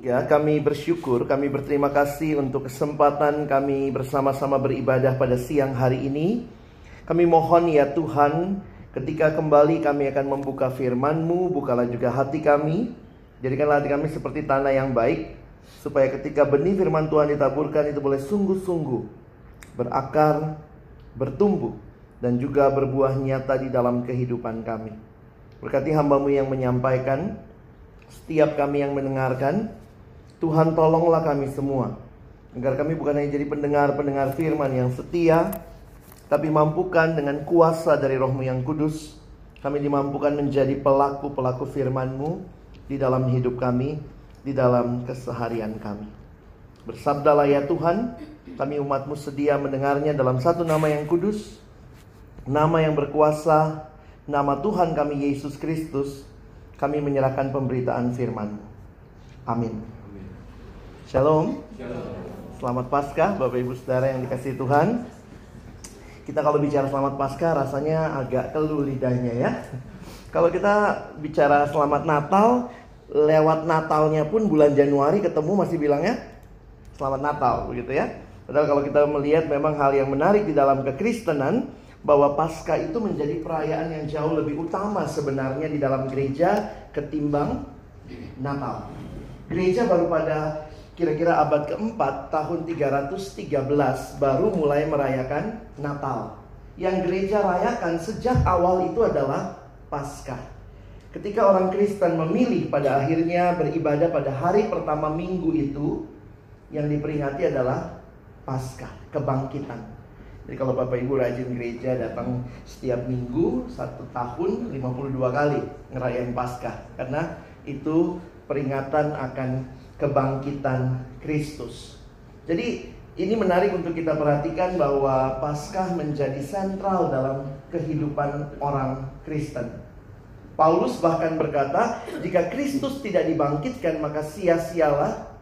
Ya, kami bersyukur, kami berterima kasih untuk kesempatan kami bersama-sama beribadah pada siang hari ini. Kami mohon ya Tuhan, ketika kembali kami akan membuka firman-Mu, bukalah juga hati kami. Jadikanlah hati kami seperti tanah yang baik, supaya ketika benih firman Tuhan ditaburkan itu boleh sungguh-sungguh berakar, bertumbuh, dan juga berbuah nyata di dalam kehidupan kami. Berkati hambamu yang menyampaikan, setiap kami yang mendengarkan, Tuhan tolonglah kami semua. Agar kami bukan hanya jadi pendengar-pendengar firman yang setia, tapi mampukan dengan kuasa dari rohmu yang kudus, kami dimampukan menjadi pelaku-pelaku firman-Mu di dalam hidup kami, di dalam keseharian kami. Bersabdalah ya Tuhan, kami umatmu sedia mendengarnya dalam satu nama yang kudus, nama yang berkuasa, nama Tuhan kami Yesus Kristus, kami menyerahkan pemberitaan firman Amin. Shalom. Selamat Paskah Bapak Ibu Saudara yang dikasih Tuhan. Kita kalau bicara selamat Paskah rasanya agak keluh lidahnya ya. Kalau kita bicara selamat Natal, lewat Natalnya pun bulan Januari ketemu masih bilangnya selamat Natal begitu ya. Padahal kalau kita melihat memang hal yang menarik di dalam kekristenan bahwa Paskah itu menjadi perayaan yang jauh lebih utama sebenarnya di dalam gereja ketimbang Natal. Gereja baru pada kira-kira abad keempat tahun 313 baru mulai merayakan Natal. Yang gereja rayakan sejak awal itu adalah Paskah. Ketika orang Kristen memilih pada akhirnya beribadah pada hari pertama minggu itu yang diperingati adalah Paskah, kebangkitan. Jadi kalau Bapak Ibu rajin gereja datang setiap minggu satu tahun 52 kali ngerayain Paskah karena itu peringatan akan kebangkitan Kristus. Jadi ini menarik untuk kita perhatikan bahwa Paskah menjadi sentral dalam kehidupan orang Kristen. Paulus bahkan berkata, jika Kristus tidak dibangkitkan maka sia-sialah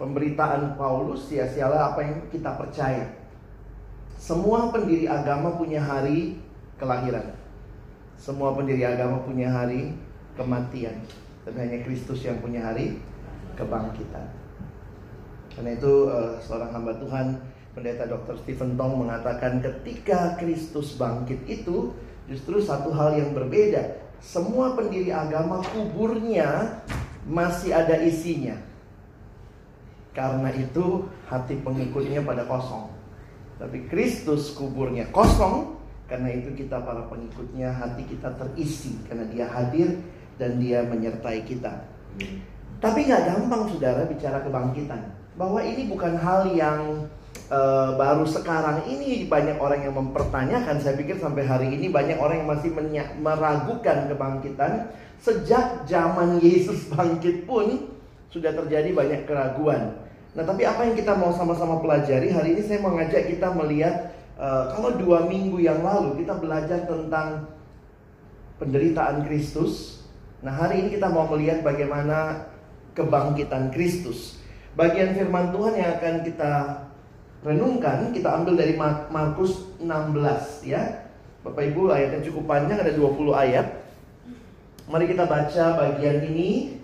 pemberitaan Paulus, sia-sialah apa yang kita percaya. Semua pendiri agama punya hari kelahiran. Semua pendiri agama punya hari kematian. Tapi hanya Kristus yang punya hari kebangkitan. Karena itu uh, seorang hamba Tuhan Pendeta Dr. Stephen Tong mengatakan ketika Kristus bangkit itu justru satu hal yang berbeda. Semua pendiri agama kuburnya masih ada isinya. Karena itu hati pengikutnya pada kosong. Tapi Kristus kuburnya kosong karena itu kita para pengikutnya hati kita terisi karena dia hadir dan dia menyertai kita. Tapi nggak gampang saudara bicara kebangkitan. Bahwa ini bukan hal yang uh, baru sekarang ini banyak orang yang mempertanyakan. Saya pikir sampai hari ini banyak orang yang masih meragukan kebangkitan. Sejak zaman Yesus bangkit pun sudah terjadi banyak keraguan. Nah tapi apa yang kita mau sama-sama pelajari hari ini saya mau ngajak kita melihat uh, kalau dua minggu yang lalu kita belajar tentang penderitaan Kristus. Nah hari ini kita mau melihat bagaimana kebangkitan Kristus. Bagian firman Tuhan yang akan kita renungkan, kita ambil dari Markus 16 ya. Bapak Ibu ayatnya cukup panjang ada 20 ayat. Mari kita baca bagian ini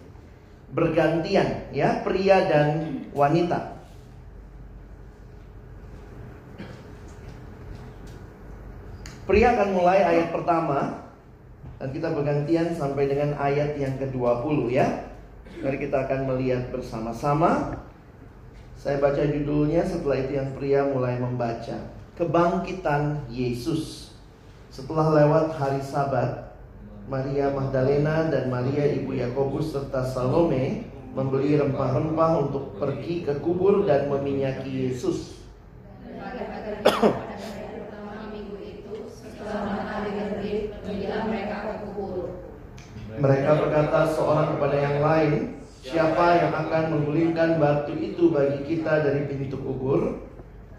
bergantian ya, pria dan wanita. Pria akan mulai ayat pertama dan kita bergantian sampai dengan ayat yang ke-20 ya. Mari kita akan melihat bersama-sama. Saya baca judulnya setelah itu yang pria mulai membaca. Kebangkitan Yesus. Setelah lewat hari Sabat, Maria Magdalena dan Maria ibu Yakobus serta Salome membeli rempah-rempah untuk pergi ke kubur dan meminyaki Yesus. Mereka berkata seorang kepada yang lain, siapa yang akan menggulingkan batu itu bagi kita dari pintu kubur?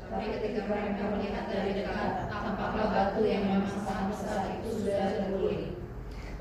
Tapi ketika mereka melihat dari dekat, tampaklah batu yang memang sangat besar itu sudah terguling.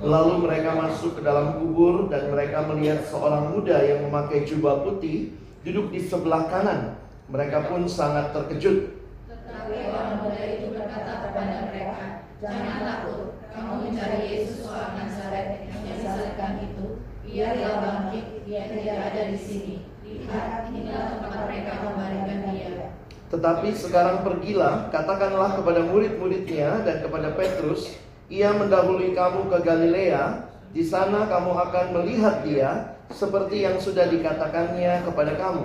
Lalu mereka masuk ke dalam kubur dan mereka melihat seorang muda yang memakai jubah putih duduk di sebelah kanan. Mereka pun sangat terkejut. Tetapi orang muda itu berkata kepada mereka, Jangan takut, kamu mencari Yesus orang Nazaret yang disalibkan itu. Ia telah bangkit, Dia tidak ada di sini. Lihat, inilah tempat mereka membaringkan dia. Tetapi sekarang pergilah, katakanlah kepada murid-muridnya dan kepada Petrus, ia mendahului kamu ke Galilea, di sana kamu akan melihat dia, seperti yang sudah dikatakannya kepada kamu.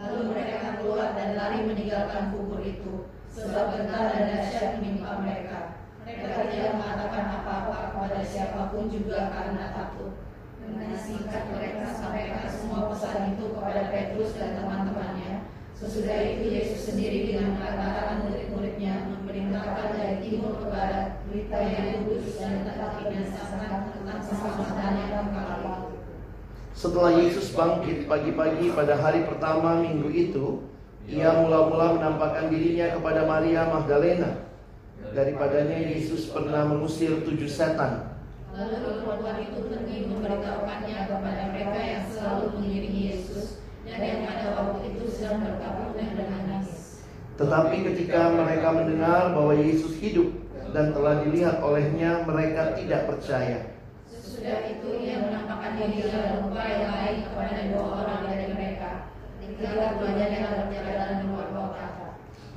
Lalu mereka keluar dan lari meninggalkan kubur itu, sebab gentar dan dahsyat menimpa mereka. Mereka tidak mengatakan apa-apa kepada siapa pun juga karena takut. Dengan singkat mereka sampaikan semua pesan itu kepada Petrus dan teman-temannya. Sesudah itu Yesus sendiri dengan mengatakan murid-muridnya memerintahkan dari timur ke barat berita yang kudus dan tetap dinasakan tentang keselamatannya kembali. Setelah Yesus bangkit pagi-pagi pada hari pertama minggu itu, ia mula-mula menampakkan dirinya kepada Maria Magdalena. Daripadanya Yesus pernah mengusir tujuh setan. Lalu perempuan itu pergi memberitahukannya kepada mereka yang selalu mengiringi Yesus dan yang pada waktu itu sedang berkabung dan menangis. Tetapi ketika mereka mendengar bahwa Yesus hidup dan telah dilihat olehnya, mereka tidak percaya. Sesudah itu ia menampakkan diri dalam rupa yang lain kepada dua orang dari mereka. Ketika keduanya keluar kota.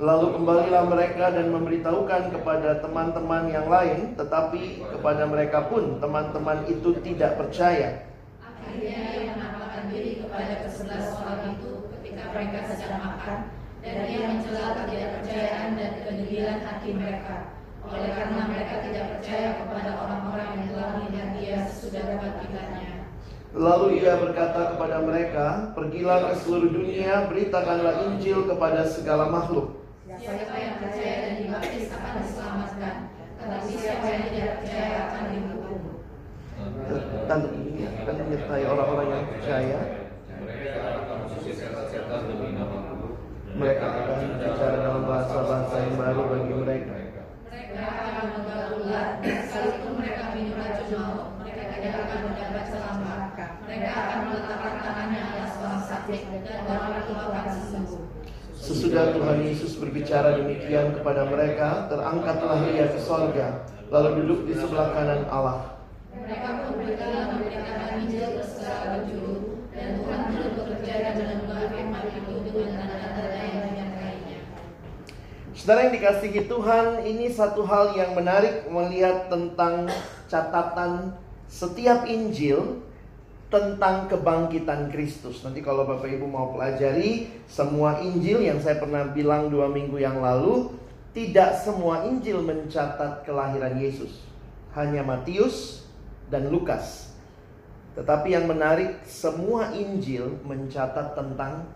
Lalu kembalilah mereka dan memberitahukan kepada teman-teman yang lain, tetapi kepada mereka pun teman-teman itu tidak percaya. Akhirnya ia menampakkan diri kepada kesebelas orang itu ketika mereka sedang makan, dan ia mencela ketidakpercayaan dan kedegilan hati mereka. Oleh karena mereka tidak percaya kepada orang-orang yang telah melihat dia sesudah kebangkitannya. Lalu ia berkata kepada mereka, "Pergilah ke seluruh dunia, beritakanlah Injil kepada segala makhluk. Siapa yang percaya dan dibaptis akan diselamatkan, tetapi siapa yang tidak percaya akan dihukum. Dan ini akan menyertai orang-orang yang percaya. Mereka akan mengusir setan-setan demi namaku. Mereka akan bicara dalam bahasa-bahasa yang baru bagi mereka. Mereka akan menggal ular, sekalipun mereka minum racun maut, mereka tidak akan mendapat celaka. Mereka akan meletakkan tangannya atas orang sakit, dan orang itu akan sembuh. Sesudah Tuhan Yesus berbicara demikian kepada mereka, terangkatlah ia ke sorga, lalu duduk di sebelah kanan Allah. Mereka pun berjalan memberitakan Injil ke segala penjuru, dan Tuhan terus bekerja dan menembak firman itu dengan tanda-tanda yang menyertainya. Saudara yang dikasihi Tuhan, ini satu hal yang menarik melihat tentang catatan setiap Injil tentang kebangkitan Kristus. Nanti kalau Bapak Ibu mau pelajari semua Injil yang saya pernah bilang dua minggu yang lalu, tidak semua Injil mencatat kelahiran Yesus. Hanya Matius dan Lukas. Tetapi yang menarik, semua Injil mencatat tentang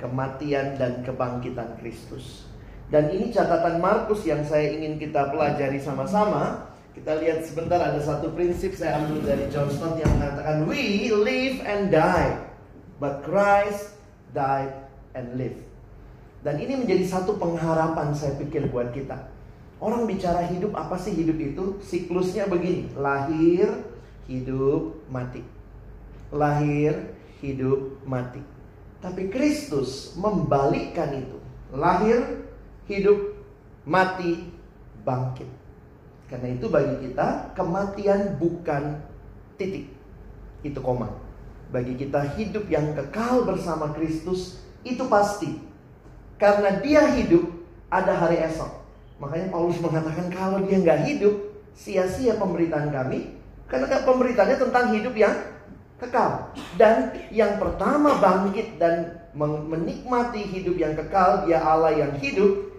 kematian dan kebangkitan Kristus. Dan ini catatan Markus yang saya ingin kita pelajari sama-sama. Kita lihat sebentar ada satu prinsip saya ambil dari John Stott yang mengatakan we live and die, but Christ died and live. Dan ini menjadi satu pengharapan saya pikir buat kita. Orang bicara hidup apa sih hidup itu? Siklusnya begini, lahir, hidup, mati. Lahir, hidup, mati. Tapi Kristus membalikkan itu. Lahir, hidup, mati, bangkit. Karena itu bagi kita kematian bukan titik. Itu koma. Bagi kita hidup yang kekal bersama Kristus itu pasti. Karena dia hidup ada hari esok. Makanya Paulus mengatakan kalau dia nggak hidup sia-sia pemberitaan kami. Karena pemberitaannya tentang hidup yang kekal. Dan yang pertama bangkit dan menikmati hidup yang kekal, dia Allah yang hidup,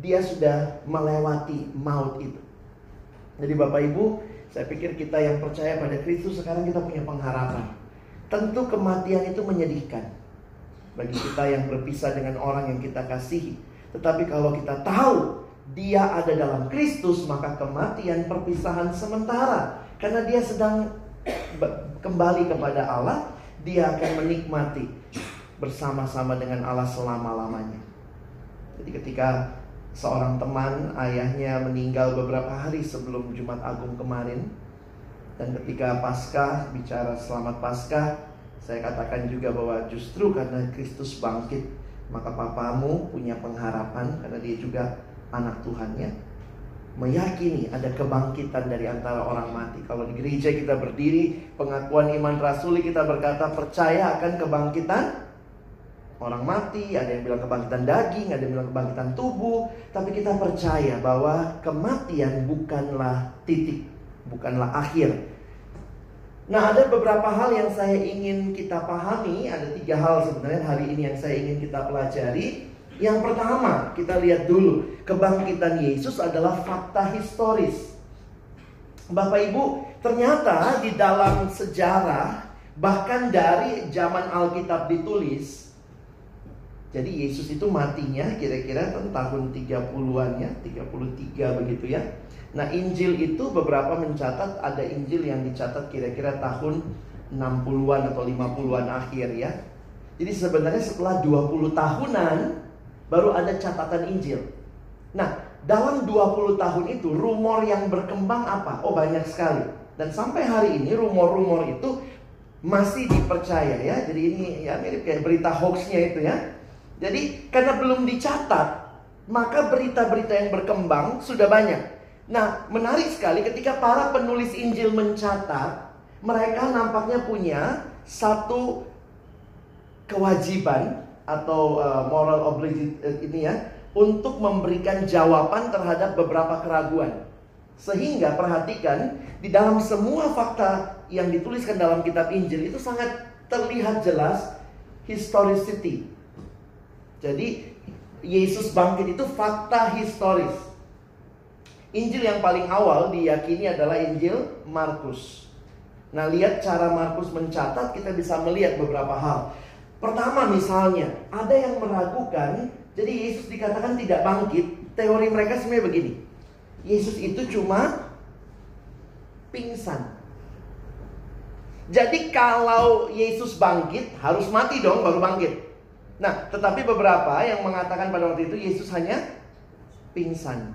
dia sudah melewati maut itu. Jadi Bapak Ibu, saya pikir kita yang percaya pada Kristus sekarang kita punya pengharapan. Tentu kematian itu menyedihkan bagi kita yang berpisah dengan orang yang kita kasihi. Tetapi kalau kita tahu dia ada dalam Kristus, maka kematian perpisahan sementara. Karena dia sedang kembali kepada Allah, dia akan menikmati bersama-sama dengan Allah selama-lamanya. Jadi ketika seorang teman ayahnya meninggal beberapa hari sebelum Jumat Agung kemarin dan ketika Paskah bicara selamat Paskah saya katakan juga bahwa justru karena Kristus bangkit maka papamu punya pengharapan karena dia juga anak Tuhannya meyakini ada kebangkitan dari antara orang mati. Kalau di gereja kita berdiri, pengakuan iman rasuli kita berkata percaya akan kebangkitan orang mati, ada yang bilang kebangkitan daging, ada yang bilang kebangkitan tubuh, tapi kita percaya bahwa kematian bukanlah titik, bukanlah akhir. Nah, ada beberapa hal yang saya ingin kita pahami, ada tiga hal sebenarnya hari ini yang saya ingin kita pelajari. Yang pertama, kita lihat dulu, kebangkitan Yesus adalah fakta historis. Bapak Ibu, ternyata di dalam sejarah, bahkan dari zaman Alkitab ditulis, jadi Yesus itu matinya kira-kira tahun 30-an ya, 33 begitu ya. Nah Injil itu beberapa mencatat ada Injil yang dicatat kira-kira tahun 60-an atau 50-an akhir ya. Jadi sebenarnya setelah 20 tahunan baru ada catatan Injil. Nah, dalam 20 tahun itu rumor yang berkembang apa? Oh, banyak sekali. Dan sampai hari ini rumor-rumor itu masih dipercaya ya. Jadi ini ya mirip kayak berita hoaxnya itu ya. Jadi karena belum dicatat, maka berita-berita yang berkembang sudah banyak. Nah, menarik sekali ketika para penulis Injil mencatat, mereka nampaknya punya satu kewajiban atau uh, moral obligation uh, ini ya untuk memberikan jawaban terhadap beberapa keraguan. Sehingga perhatikan di dalam semua fakta yang dituliskan dalam kitab Injil itu sangat terlihat jelas historicity. Jadi Yesus bangkit itu fakta historis. Injil yang paling awal diyakini adalah Injil Markus. Nah, lihat cara Markus mencatat kita bisa melihat beberapa hal. Pertama misalnya, ada yang meragukan, jadi Yesus dikatakan tidak bangkit. Teori mereka sebenarnya begini. Yesus itu cuma pingsan. Jadi kalau Yesus bangkit, harus mati dong baru bangkit. Nah, tetapi beberapa yang mengatakan pada waktu itu Yesus hanya pingsan.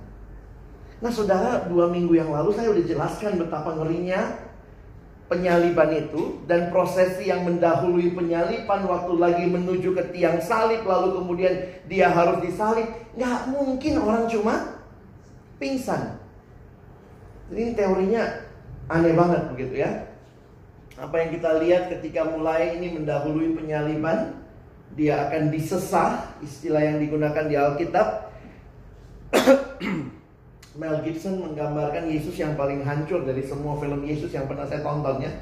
Nah, saudara, dua minggu yang lalu saya sudah jelaskan betapa ngerinya penyaliban itu dan prosesi yang mendahului penyaliban waktu lagi menuju ke tiang salib lalu kemudian dia harus disalib. Nggak mungkin orang cuma pingsan. Ini teorinya aneh banget begitu ya. Apa yang kita lihat ketika mulai ini mendahului penyaliban dia akan disesah istilah yang digunakan di Alkitab Mel Gibson menggambarkan Yesus yang paling hancur dari semua film Yesus yang pernah saya tonton ya.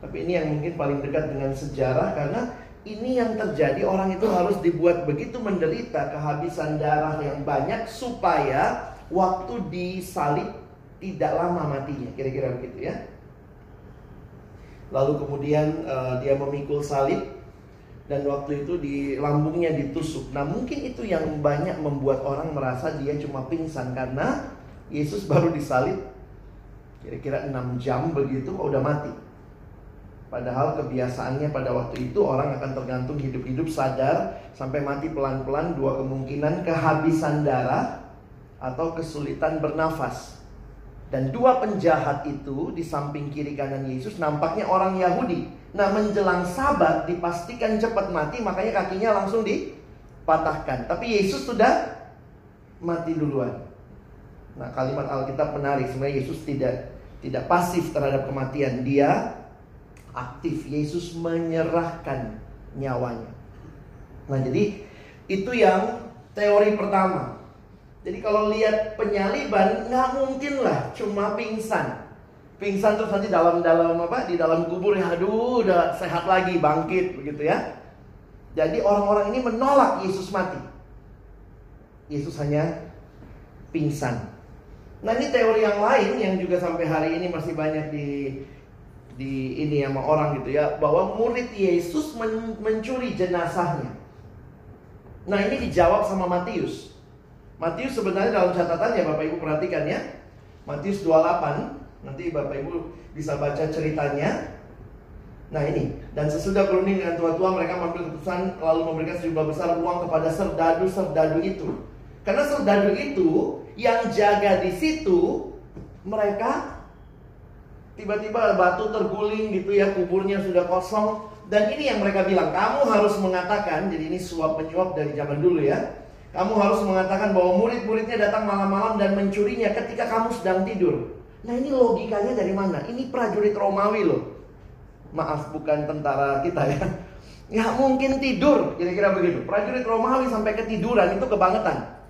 Tapi ini yang mungkin paling dekat dengan sejarah karena ini yang terjadi orang itu harus dibuat begitu menderita kehabisan darah yang banyak supaya waktu disalib tidak lama matinya kira-kira begitu ya. Lalu kemudian uh, dia memikul salib dan waktu itu di lambungnya ditusuk. Nah, mungkin itu yang banyak membuat orang merasa dia cuma pingsan karena Yesus baru disalib kira-kira 6 jam begitu kok udah mati. Padahal kebiasaannya pada waktu itu orang akan tergantung hidup-hidup sadar sampai mati pelan-pelan dua kemungkinan kehabisan darah atau kesulitan bernafas. Dan dua penjahat itu di samping kiri kanan Yesus nampaknya orang Yahudi Nah menjelang sabat dipastikan cepat mati makanya kakinya langsung dipatahkan. Tapi Yesus sudah mati duluan. Nah kalimat Alkitab menarik sebenarnya Yesus tidak tidak pasif terhadap kematian. Dia aktif. Yesus menyerahkan nyawanya. Nah jadi itu yang teori pertama. Jadi kalau lihat penyaliban nggak mungkin lah cuma pingsan pingsan terus nanti dalam dalam apa di dalam kubur ya aduh udah sehat lagi bangkit begitu ya. Jadi orang-orang ini menolak Yesus mati. Yesus hanya pingsan. Nah ini teori yang lain yang juga sampai hari ini masih banyak di di ini sama orang gitu ya bahwa murid Yesus men mencuri jenazahnya. Nah ini dijawab sama Matius. Matius sebenarnya dalam catatannya Bapak Ibu perhatikan ya. Matius 28 Nanti Bapak Ibu bisa baca ceritanya. Nah ini, dan sesudah berunding dengan tua-tua mereka mengambil keputusan lalu memberikan sejumlah besar uang kepada serdadu-serdadu itu. Karena serdadu itu yang jaga di situ mereka tiba-tiba batu terguling gitu ya kuburnya sudah kosong dan ini yang mereka bilang kamu harus mengatakan jadi ini suap menyuap dari zaman dulu ya Kamu harus mengatakan bahwa murid-muridnya datang malam-malam dan mencurinya ketika kamu sedang tidur. Nah ini logikanya dari mana? Ini prajurit Romawi loh. Maaf bukan tentara kita ya. Ya mungkin tidur, kira-kira begitu. Prajurit Romawi sampai ketiduran itu kebangetan.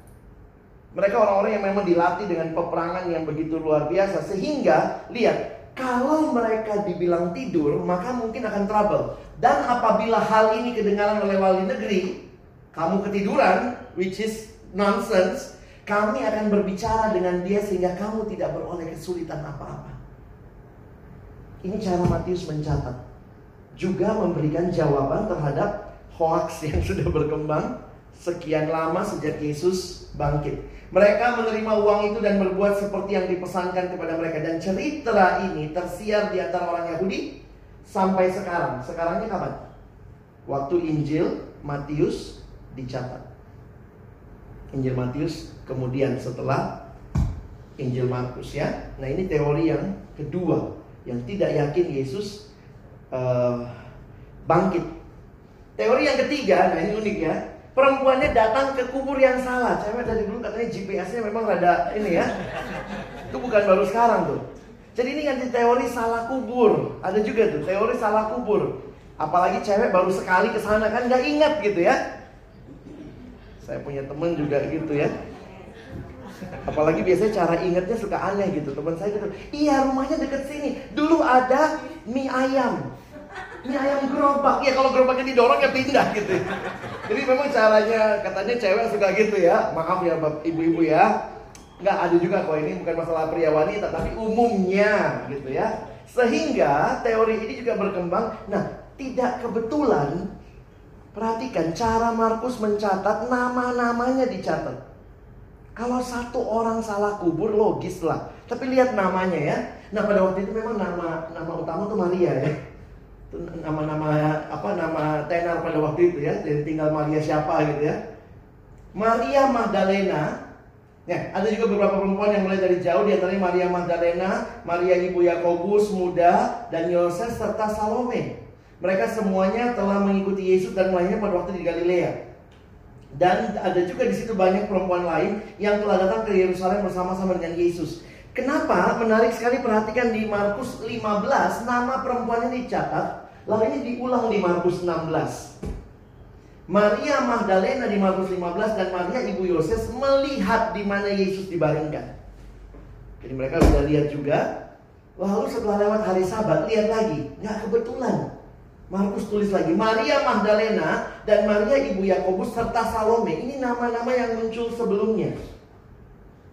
Mereka orang-orang yang memang dilatih dengan peperangan yang begitu luar biasa sehingga lihat kalau mereka dibilang tidur maka mungkin akan trouble. Dan apabila hal ini kedengaran oleh wali negeri, kamu ketiduran, which is nonsense, kami akan berbicara dengan dia sehingga kamu tidak beroleh kesulitan apa-apa. Ini cara Matius mencatat. Juga memberikan jawaban terhadap hoax yang sudah berkembang sekian lama sejak Yesus bangkit. Mereka menerima uang itu dan berbuat seperti yang dipesankan kepada mereka. Dan cerita ini tersiar di antara orang Yahudi sampai sekarang. Sekarangnya kapan? Waktu Injil Matius dicatat. Injil Matius kemudian setelah Injil Markus ya. Nah ini teori yang kedua yang tidak yakin Yesus uh, bangkit. Teori yang ketiga, nah ini unik ya. Perempuannya datang ke kubur yang salah. Cewek dari dulu katanya GPS-nya memang rada ini ya. Itu bukan baru sekarang tuh. Jadi ini ganti teori salah kubur. Ada juga tuh teori salah kubur. Apalagi cewek baru sekali ke sana kan nggak ingat gitu ya. Saya punya temen juga gitu ya. Apalagi biasanya cara ingatnya suka aneh gitu. Teman saya gitu, iya rumahnya deket sini. Dulu ada mie ayam. Mie ayam gerobak. Ya kalau gerobaknya didorong ya pindah gitu. Jadi memang caranya katanya cewek suka gitu ya. Maaf ya ibu-ibu ya. Nggak ada juga kok ini bukan masalah pria wanita tapi umumnya gitu ya. Sehingga teori ini juga berkembang. Nah, tidak kebetulan perhatikan cara Markus mencatat nama-namanya dicatat. Kalau satu orang salah kubur logis lah. Tapi lihat namanya ya. Nah pada waktu itu memang nama nama utama tuh Maria ya. Nama-nama apa nama tenar pada waktu itu ya. Jadi tinggal Maria siapa gitu ya. Maria Magdalena Ya, ada juga beberapa perempuan yang mulai dari jauh di antaranya Maria Magdalena, Maria ibu Yakobus muda dan Yoses serta Salome. Mereka semuanya telah mengikuti Yesus dan lainnya pada waktu di Galilea. Dan ada juga di situ banyak perempuan lain yang telah datang ke Yerusalem bersama-sama dengan Yesus. Kenapa? Menarik sekali perhatikan di Markus 15 nama perempuannya dicatat, lalu ini diulang di Markus 16. Maria Magdalena di Markus 15 dan Maria ibu Yoses melihat di mana Yesus dibaringkan. Jadi mereka sudah lihat juga. Lalu setelah lewat hari Sabat lihat lagi, nggak kebetulan. Markus tulis lagi Maria Magdalena dan Maria ibu Yakobus serta Salome. Ini nama-nama yang muncul sebelumnya.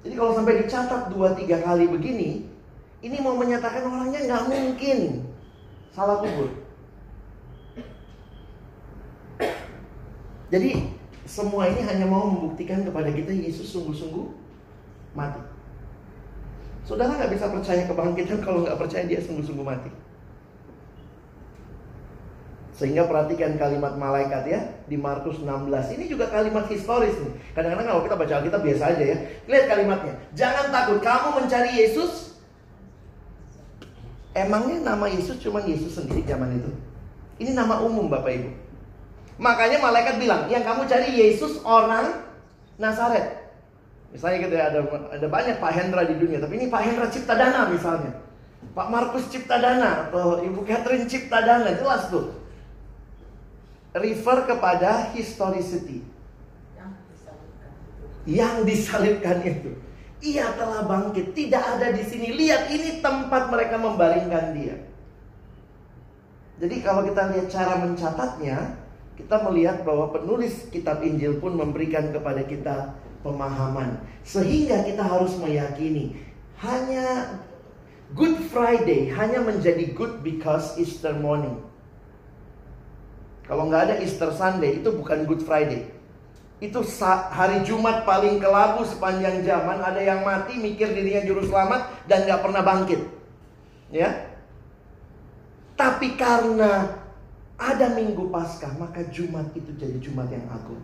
Jadi kalau sampai dicatat dua tiga kali begini, ini mau menyatakan orangnya nggak mungkin salah kubur. Jadi semua ini hanya mau membuktikan kepada kita Yesus sungguh-sungguh mati. Saudara nggak bisa percaya kebangkitan kalau nggak percaya dia sungguh-sungguh mati. Sehingga perhatikan kalimat malaikat ya di Markus 16. Ini juga kalimat historis nih. Kadang-kadang kalau kita baca Alkitab biasa aja ya. Lihat kalimatnya. Jangan takut kamu mencari Yesus. Emangnya nama Yesus cuma Yesus sendiri zaman itu? Ini nama umum Bapak Ibu. Makanya malaikat bilang, yang kamu cari Yesus orang Nazaret. Misalnya gitu ya, ada, ada banyak Pak Hendra di dunia, tapi ini Pak Hendra Cipta Dana misalnya. Pak Markus Cipta Dana atau Ibu Catherine Cipta Dana, jelas tuh. Refer kepada historicity. Yang disalibkan itu. Ia telah bangkit, tidak ada di sini. Lihat ini tempat mereka membaringkan dia. Jadi kalau kita lihat cara mencatatnya, kita melihat bahwa penulis kitab Injil pun memberikan kepada kita pemahaman sehingga kita harus meyakini hanya Good Friday hanya menjadi good because Easter morning. Kalau nggak ada Easter Sunday itu bukan Good Friday. Itu hari Jumat paling kelabu sepanjang zaman. Ada yang mati mikir dirinya juru selamat dan nggak pernah bangkit. Ya. Tapi karena ada minggu Paskah, maka Jumat itu jadi Jumat yang agung.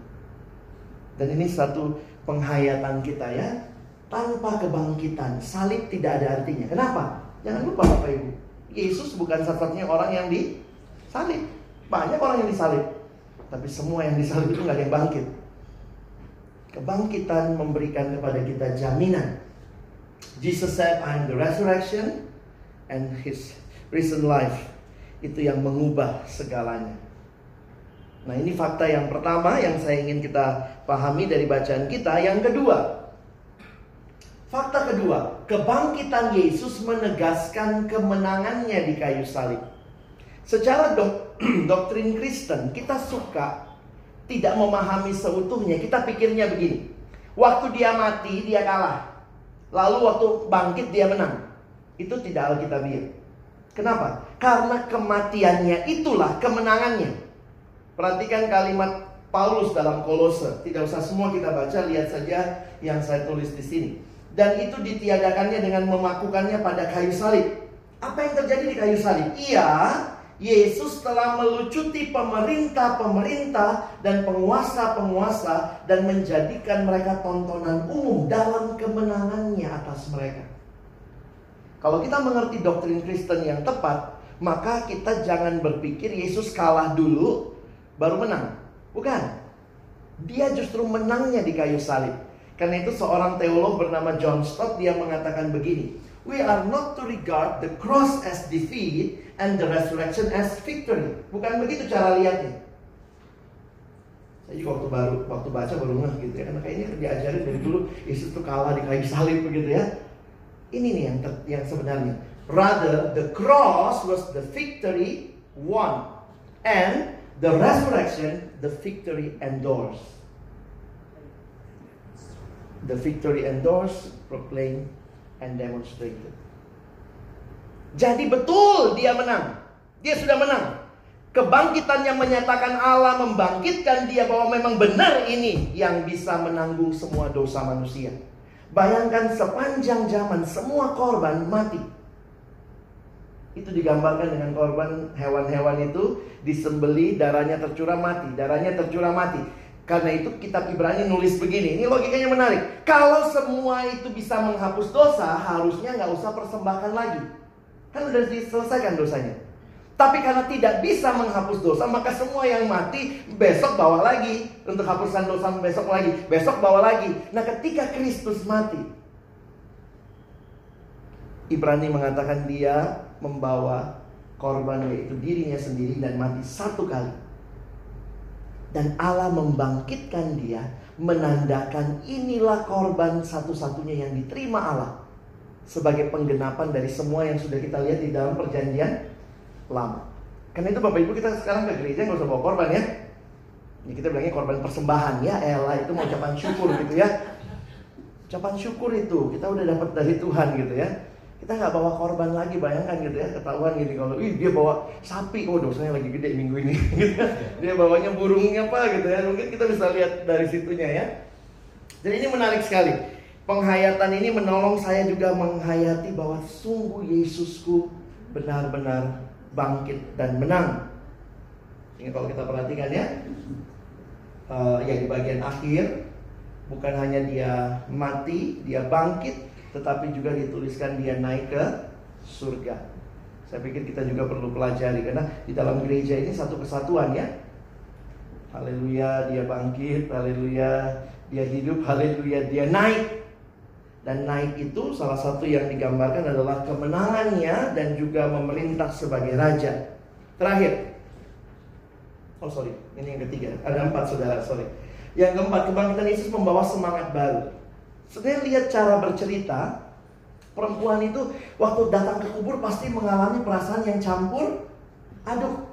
Dan ini satu penghayatan kita ya. Tanpa kebangkitan, salib tidak ada artinya. Kenapa? Jangan lupa Bapak Ibu. Yesus bukan satu-satunya orang yang disalib. Banyak orang yang disalib. Tapi semua yang disalib itu nggak ada yang bangkit. Kebangkitan memberikan kepada kita jaminan. Jesus said, I'm the resurrection and his risen life. Itu yang mengubah segalanya. Nah ini fakta yang pertama yang saya ingin kita pahami dari bacaan kita. Yang kedua, fakta kedua, kebangkitan Yesus menegaskan kemenangannya di kayu salib. Secara dok doktrin Kristen, kita suka tidak memahami seutuhnya. Kita pikirnya begini. Waktu dia mati, dia kalah. Lalu waktu bangkit, dia menang. Itu tidak Alkitabiah. Kenapa? Karena kematiannya itulah kemenangannya. Perhatikan kalimat Paulus dalam Kolose. Tidak usah semua kita baca, lihat saja yang saya tulis di sini. Dan itu ditiadakannya dengan memakukannya pada kayu salib. Apa yang terjadi di kayu salib? Iya, Yesus telah melucuti pemerintah-pemerintah dan penguasa-penguasa dan menjadikan mereka tontonan umum dalam kemenangannya atas mereka. Kalau kita mengerti doktrin Kristen yang tepat, maka kita jangan berpikir Yesus kalah dulu baru menang. Bukan. Dia justru menangnya di kayu salib. Karena itu seorang teolog bernama John Stott dia mengatakan begini, we are not to regard the cross as defeat and the resurrection as victory. Bukan begitu cara lihatnya. Saya juga waktu baru waktu baca baru ngeh gitu ya, karena kayaknya diajarin dari dulu Yesus itu kalah di kayu salib begitu ya. Ini nih yang yang sebenarnya. Rather the cross was the victory won and the resurrection the victory endorsed. The victory endorsed, proclaimed, and demonstrated. Jadi betul dia menang. Dia sudah menang. Kebangkitan yang menyatakan Allah membangkitkan dia bahwa memang benar ini yang bisa menanggung semua dosa manusia. Bayangkan sepanjang zaman semua korban mati. Itu digambarkan dengan korban hewan-hewan itu disembeli darahnya tercurah mati, darahnya tercurah mati. Karena itu kitab Ibrani nulis begini. Ini logikanya menarik. Kalau semua itu bisa menghapus dosa, harusnya nggak usah persembahkan lagi. Kan udah diselesaikan dosanya. Tapi karena tidak bisa menghapus dosa, maka semua yang mati besok bawa lagi untuk hapuskan dosa besok lagi, besok bawa lagi. Nah, ketika Kristus mati, Ibrani mengatakan dia membawa korban yaitu dirinya sendiri dan mati satu kali. Dan Allah membangkitkan dia, menandakan inilah korban satu-satunya yang diterima Allah sebagai penggenapan dari semua yang sudah kita lihat di dalam perjanjian lama. Karena itu Bapak Ibu kita sekarang ke gereja nggak usah bawa korban ya. Ini kita bilangnya korban persembahan ya, Ella itu mau ucapan syukur gitu ya. Ucapan syukur itu kita udah dapat dari Tuhan gitu ya. Kita nggak bawa korban lagi, bayangkan gitu ya, ketahuan gini kalau ih dia bawa sapi, oh dosanya lagi gede minggu ini gitu. Dia bawanya burungnya apa gitu ya. Mungkin kita bisa lihat dari situnya ya. Jadi ini menarik sekali. Penghayatan ini menolong saya juga menghayati bahwa sungguh Yesusku benar-benar bangkit dan menang. Ini kalau kita perhatikan ya, uh, ya di bagian akhir bukan hanya dia mati, dia bangkit, tetapi juga dituliskan dia naik ke surga. Saya pikir kita juga perlu pelajari karena di dalam gereja ini satu kesatuan ya. Haleluya, dia bangkit, haleluya, dia hidup, haleluya, dia naik. Dan naik itu salah satu yang digambarkan adalah kemenangannya dan juga memerintah sebagai raja. Terakhir. Oh sorry, ini yang ketiga. Ada empat saudara, sorry. Yang keempat, kebangkitan Yesus membawa semangat baru. Sebenarnya lihat cara bercerita, perempuan itu waktu datang ke kubur pasti mengalami perasaan yang campur. Aduh,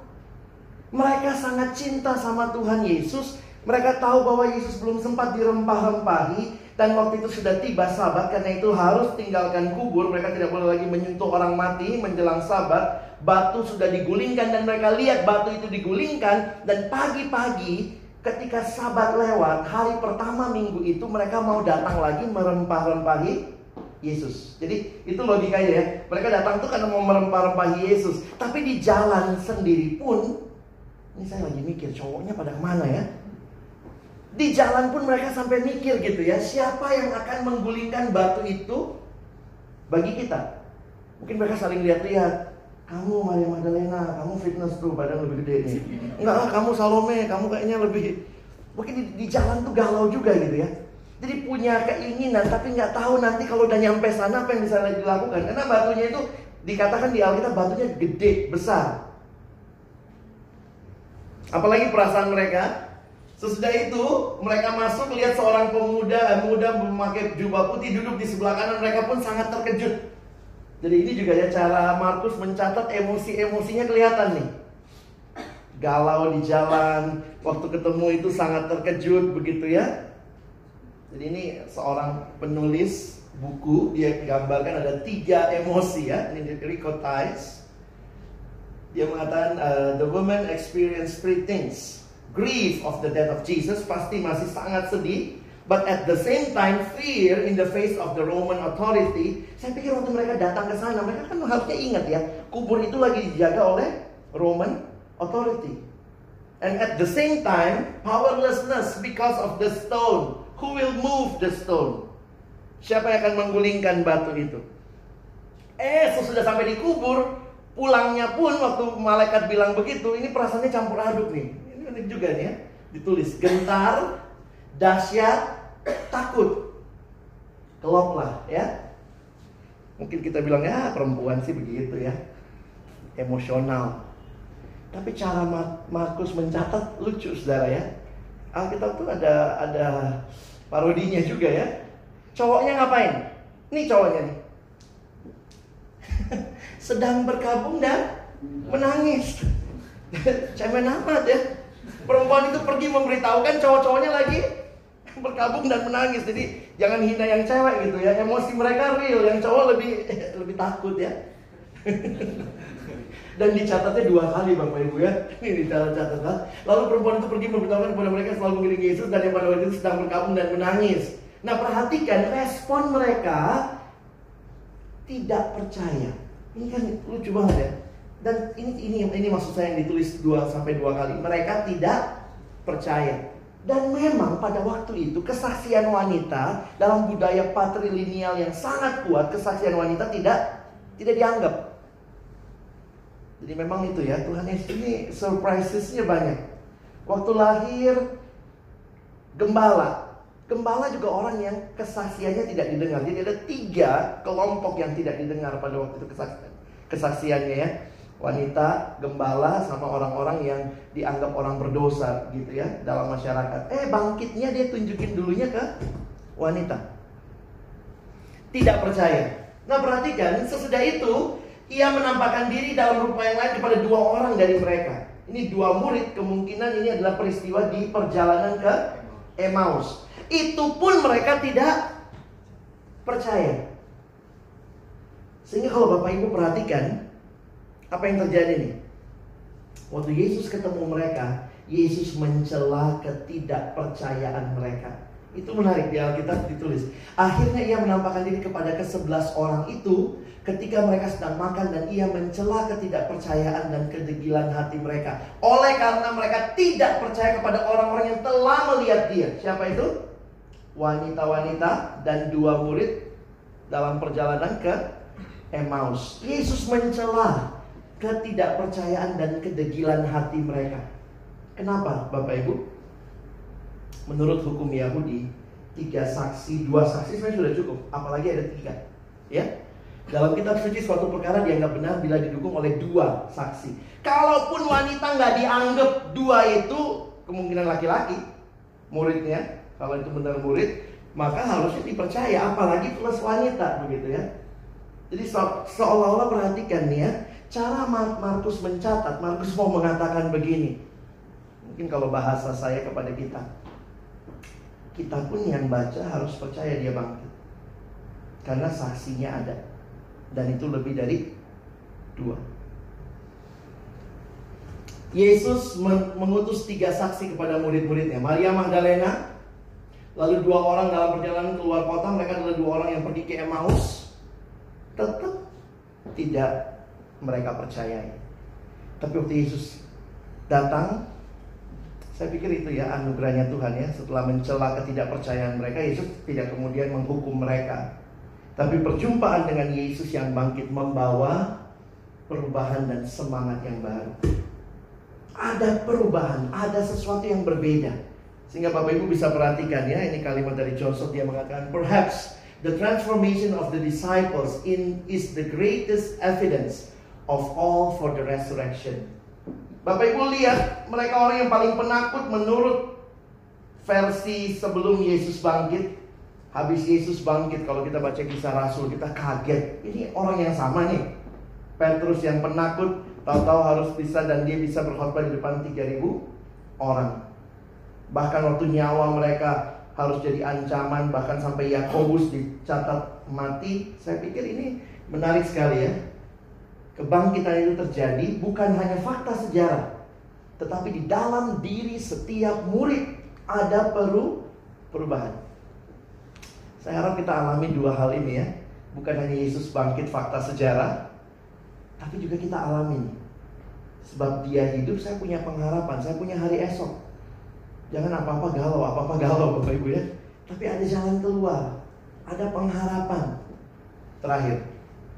mereka sangat cinta sama Tuhan Yesus. Mereka tahu bahwa Yesus belum sempat dirempah-rempahi dan waktu itu sudah tiba sabat karena itu harus tinggalkan kubur. Mereka tidak boleh lagi menyentuh orang mati menjelang sabat. Batu sudah digulingkan dan mereka lihat batu itu digulingkan dan pagi-pagi ketika sabat lewat hari pertama minggu itu mereka mau datang lagi merempah-rempahi Yesus. Jadi itu logikanya ya. Mereka datang tuh karena mau merempah-rempahi Yesus. Tapi di jalan sendiri pun ini saya lagi mikir cowoknya pada ke mana ya? Di jalan pun mereka sampai mikir gitu ya, siapa yang akan menggulingkan batu itu bagi kita? Mungkin mereka saling lihat-lihat. Kamu Maria Magdalena, kamu fitness tuh badan lebih gede nih. Enggak, kamu Salome, kamu kayaknya lebih mungkin di, di jalan tuh galau juga gitu ya. Jadi punya keinginan tapi nggak tahu nanti kalau udah nyampe sana apa yang bisa dilakukan. Karena batunya itu dikatakan di Alkitab batunya gede, besar. Apalagi perasaan mereka. Sesudah itu mereka masuk lihat seorang pemuda muda memakai jubah putih duduk di sebelah kanan mereka pun sangat terkejut. Jadi ini juga ya cara Markus mencatat emosi-emosinya kelihatan nih. Galau di jalan, waktu ketemu itu sangat terkejut begitu ya. Jadi ini seorang penulis buku dia gambarkan ada tiga emosi ya. Ini Rico Tice dia mengatakan uh, the woman experience three things. Grief of the death of Jesus pasti masih sangat sedih, but at the same time fear in the face of the Roman authority. Saya pikir waktu mereka datang ke sana, mereka kan harusnya ingat ya, kubur itu lagi dijaga oleh Roman authority. And at the same time, powerlessness because of the stone. Who will move the stone? Siapa yang akan menggulingkan batu itu? Eh, sesudah sampai di kubur, Pulangnya pun waktu malaikat bilang begitu, ini perasaannya campur aduk nih. Ini unik juga nih ya. Ditulis gentar, dahsyat, takut. Kelop lah ya. Mungkin kita bilang ya perempuan sih begitu ya. Emosional. Tapi cara Markus mencatat lucu saudara ya. Alkitab tuh ada ada parodinya juga ya. Cowoknya ngapain? Ini cowoknya nih sedang berkabung dan menangis. Cemen amat ya. Perempuan itu pergi memberitahukan cowok-cowoknya lagi berkabung dan menangis. Jadi jangan hina yang cewek gitu ya. Emosi mereka real, yang cowok lebih lebih takut ya. dan dicatatnya dua kali Bapak Ibu ya. Ini dalam catatan. Lalu perempuan itu pergi memberitahukan kepada mereka selalu mengiringi Yesus dan yang pada waktu itu sedang berkabung dan menangis. Nah perhatikan respon mereka tidak percaya. Ini kan lucu banget ya. Dan ini ini ini maksud saya yang ditulis dua sampai dua kali. Mereka tidak percaya. Dan memang pada waktu itu kesaksian wanita dalam budaya patrilineal yang sangat kuat, kesaksian wanita tidak tidak dianggap. Jadi memang itu ya, Tuhan Yesus ini surprisesnya banyak. Waktu lahir gembala Gembala juga orang yang kesaksiannya tidak didengar. Jadi ada tiga kelompok yang tidak didengar pada waktu itu kesaksian, kesaksiannya ya. Wanita, gembala, sama orang-orang yang dianggap orang berdosa gitu ya dalam masyarakat. Eh bangkitnya dia tunjukin dulunya ke wanita. Tidak percaya. Nah perhatikan sesudah itu ia menampakkan diri dalam rupa yang lain kepada dua orang dari mereka. Ini dua murid kemungkinan ini adalah peristiwa di perjalanan ke Emmaus. Itu pun mereka tidak percaya. Sehingga kalau Bapak Ibu perhatikan apa yang terjadi nih. Waktu Yesus ketemu mereka, Yesus mencela ketidakpercayaan mereka. Itu menarik di Alkitab ditulis. Akhirnya ia menampakkan diri kepada kesebelas orang itu ketika mereka sedang makan dan ia mencela ketidakpercayaan dan kedegilan hati mereka. Oleh karena mereka tidak percaya kepada orang-orang yang telah melihat dia. Siapa itu? wanita-wanita dan dua murid dalam perjalanan ke Emmaus. Yesus mencela ketidakpercayaan dan kedegilan hati mereka. Kenapa, Bapak Ibu? Menurut hukum Yahudi, tiga saksi, dua saksi sebenarnya sudah cukup. Apalagi ada tiga, ya. Dalam kitab suci suatu perkara dianggap benar bila didukung oleh dua saksi. Kalaupun wanita nggak dianggap dua itu kemungkinan laki-laki muridnya kalau itu benar murid, maka harusnya dipercaya, apalagi plus wanita begitu ya. Jadi seolah-olah perhatikan nih ya, cara Markus mencatat, Markus mau mengatakan begini. Mungkin kalau bahasa saya kepada kita, kita pun yang baca harus percaya dia bangkit. Karena saksinya ada. Dan itu lebih dari dua. Yesus mengutus tiga saksi kepada murid-muridnya. Maria Magdalena, Lalu dua orang dalam perjalanan keluar kota, mereka adalah dua orang yang pergi ke Emmaus. Tetap tidak mereka percayai. Tapi waktu Yesus datang, saya pikir itu ya anugerahnya Tuhan ya. Setelah mencela ketidakpercayaan mereka, Yesus tidak kemudian menghukum mereka. Tapi perjumpaan dengan Yesus yang bangkit membawa perubahan dan semangat yang baru. Ada perubahan, ada sesuatu yang berbeda. Sehingga Bapak Ibu bisa perhatikan ya, ini kalimat dari Joseph dia mengatakan, perhaps the transformation of the disciples in is the greatest evidence of all for the resurrection. Bapak Ibu lihat, mereka orang yang paling penakut menurut versi sebelum Yesus bangkit. Habis Yesus bangkit, kalau kita baca kisah Rasul, kita kaget. Ini orang yang sama nih. Petrus yang penakut, tahu-tahu harus bisa dan dia bisa berkhotbah di depan 3000 orang. Bahkan waktu nyawa mereka harus jadi ancaman, bahkan sampai Yakobus dicatat mati. Saya pikir ini menarik sekali ya. Kebangkitan itu terjadi bukan hanya fakta sejarah, tetapi di dalam diri setiap murid ada perlu perubahan. Saya harap kita alami dua hal ini ya. Bukan hanya Yesus bangkit fakta sejarah, tapi juga kita alami. Sebab dia hidup, saya punya pengharapan, saya punya hari esok. Jangan apa-apa galau, apa-apa galau Bapak Ibu ya. Tapi ada jalan keluar, ada pengharapan. Terakhir,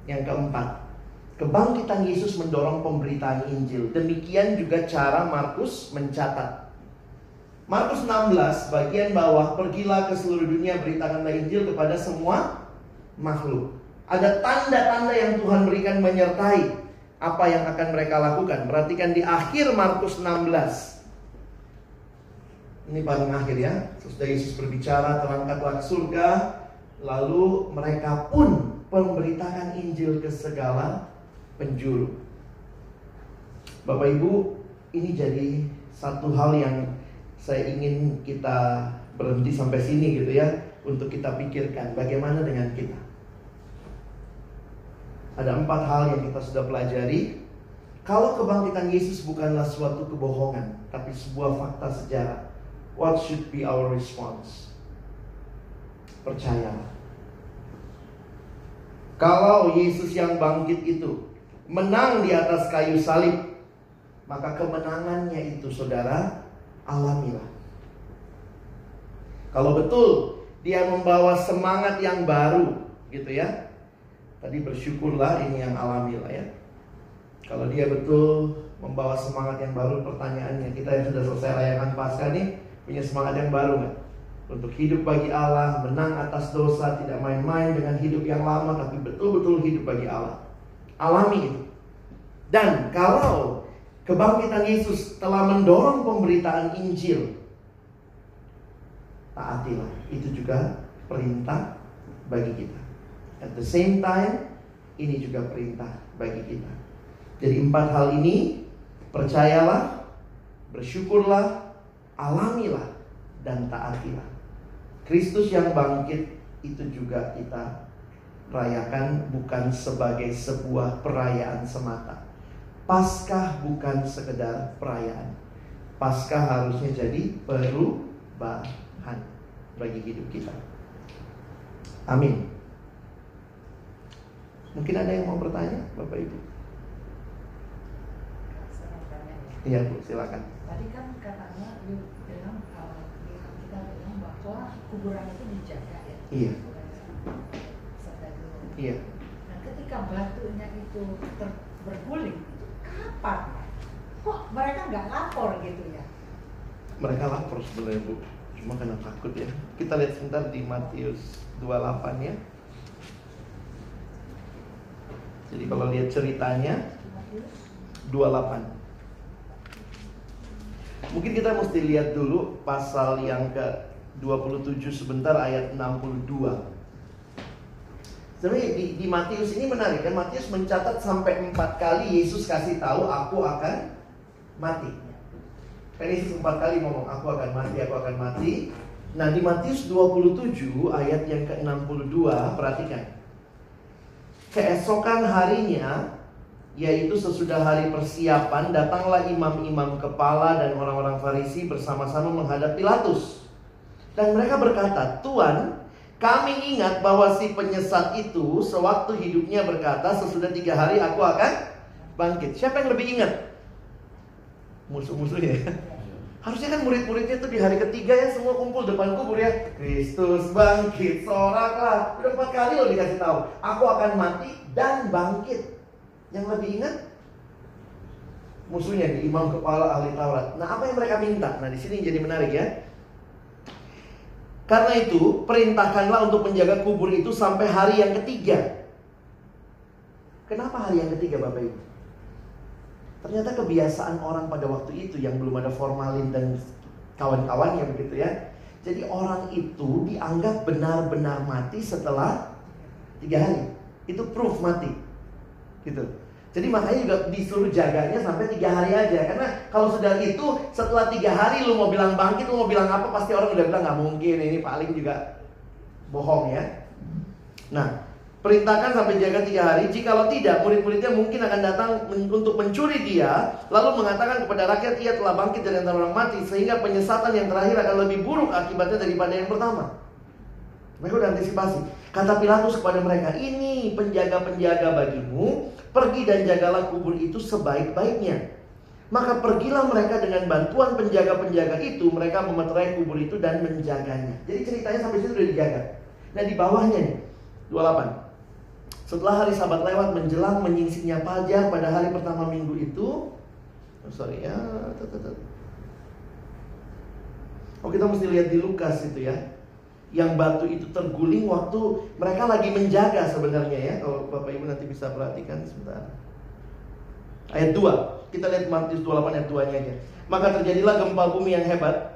yang keempat, kebangkitan Yesus mendorong pemberitaan Injil. Demikian juga cara Markus mencatat. Markus 16 bagian bawah pergilah ke seluruh dunia beritakanlah Injil kepada semua makhluk. Ada tanda-tanda yang Tuhan berikan menyertai apa yang akan mereka lakukan. Perhatikan di akhir Markus 16. Ini paling akhir ya. Sesudah Yesus berbicara terangkatlah ke surga, lalu mereka pun memberitakan Injil ke segala penjuru. Bapak Ibu, ini jadi satu hal yang saya ingin kita berhenti sampai sini gitu ya untuk kita pikirkan bagaimana dengan kita. Ada empat hal yang kita sudah pelajari. Kalau kebangkitan Yesus bukanlah suatu kebohongan, tapi sebuah fakta sejarah, what should be our response? Percayalah. Kalau Yesus yang bangkit itu menang di atas kayu salib, maka kemenangannya itu saudara alamilah. Kalau betul dia membawa semangat yang baru, gitu ya. Tadi bersyukurlah ini yang alamilah ya. Kalau dia betul membawa semangat yang baru, pertanyaannya kita yang sudah selesai rayakan Paskah nih punya semangat yang baru nggak? Untuk hidup bagi Allah, menang atas dosa, tidak main-main dengan hidup yang lama, tapi betul-betul hidup bagi Allah. Alami itu. Dan kalau Kebangkitan Yesus telah mendorong pemberitaan Injil. Taatilah. Itu juga perintah bagi kita. At the same time, ini juga perintah bagi kita. Jadi empat hal ini, percayalah, bersyukurlah, alamilah, dan taatilah. Kristus yang bangkit itu juga kita rayakan bukan sebagai sebuah perayaan semata Paskah bukan sekedar perayaan. Paskah harusnya jadi perubahan bagi hidup kita. Amin. Mungkin ada yang mau bertanya, Bapak Ibu? Iya Bu, silakan. Tadi kan katanya bilang uh, kita bilang bahwa kuburan itu dijaga ya. Iya. Iya. Nah, ketika batunya itu ter berguling, kapan? Kok mereka nggak lapor gitu ya? Mereka lapor sebenarnya Bu, cuma karena takut ya. Kita lihat sebentar di Matius 28 ya. Jadi kalau lihat ceritanya 28. Mungkin kita mesti lihat dulu pasal yang ke 27 sebentar ayat 62. Sebenarnya di, di Matius ini menarik kan Matius mencatat sampai empat kali Yesus kasih tahu aku akan mati. Kan Yesus empat kali ngomong aku akan mati, aku akan mati. Nah di Matius 27 ayat yang ke-62 perhatikan. Keesokan harinya yaitu sesudah hari persiapan datanglah imam-imam kepala dan orang-orang Farisi bersama-sama menghadap Pilatus. Dan mereka berkata, "Tuan, kami ingat bahwa si penyesat itu sewaktu hidupnya berkata sesudah tiga hari aku akan bangkit. Siapa yang lebih ingat? Musuh-musuhnya. Harusnya kan murid-muridnya itu di hari ketiga ya semua kumpul depan kubur ya. Kristus bangkit, soraklah. Empat kali loh dikasih tahu. Aku akan mati dan bangkit. Yang lebih ingat musuhnya di imam kepala ahli Taurat. Nah apa yang mereka minta? Nah di sini jadi menarik ya. Karena itu, perintahkanlah untuk menjaga kubur itu sampai hari yang ketiga. Kenapa hari yang ketiga Bapak Ibu? Ternyata kebiasaan orang pada waktu itu yang belum ada formalin dan kawan-kawannya begitu ya. Jadi orang itu dianggap benar-benar mati setelah tiga hari. Itu proof mati. Gitu. Jadi makanya juga disuruh jaganya sampai tiga hari aja. Karena kalau sudah itu setelah tiga hari lu mau bilang bangkit, lu mau bilang apa pasti orang udah bilang nggak mungkin. Ini paling juga bohong ya. Nah, Perintahkan sampai jaga tiga hari. Jikalau tidak, murid-muridnya mungkin akan datang untuk mencuri dia, lalu mengatakan kepada rakyat ia telah bangkit dari antara orang mati, sehingga penyesatan yang terakhir akan lebih buruk akibatnya daripada yang pertama. Mereka udah antisipasi. Kata Pilatus kepada mereka, ini penjaga-penjaga bagimu, pergi dan jagalah kubur itu sebaik-baiknya. Maka pergilah mereka dengan bantuan penjaga-penjaga itu, mereka memeterai kubur itu dan menjaganya. Jadi ceritanya sampai situ sudah dijaga. Nah di bawahnya nih, 28. Setelah hari sabat lewat menjelang menyingsingnya fajar pada hari pertama minggu itu oh, Sorry ya Oh kita mesti lihat di Lukas itu ya Yang batu itu terguling waktu mereka lagi menjaga sebenarnya ya Kalau Bapak Ibu nanti bisa perhatikan sebentar Ayat 2 Kita lihat Matius 28 ayat 2 nya aja Maka terjadilah gempa bumi yang hebat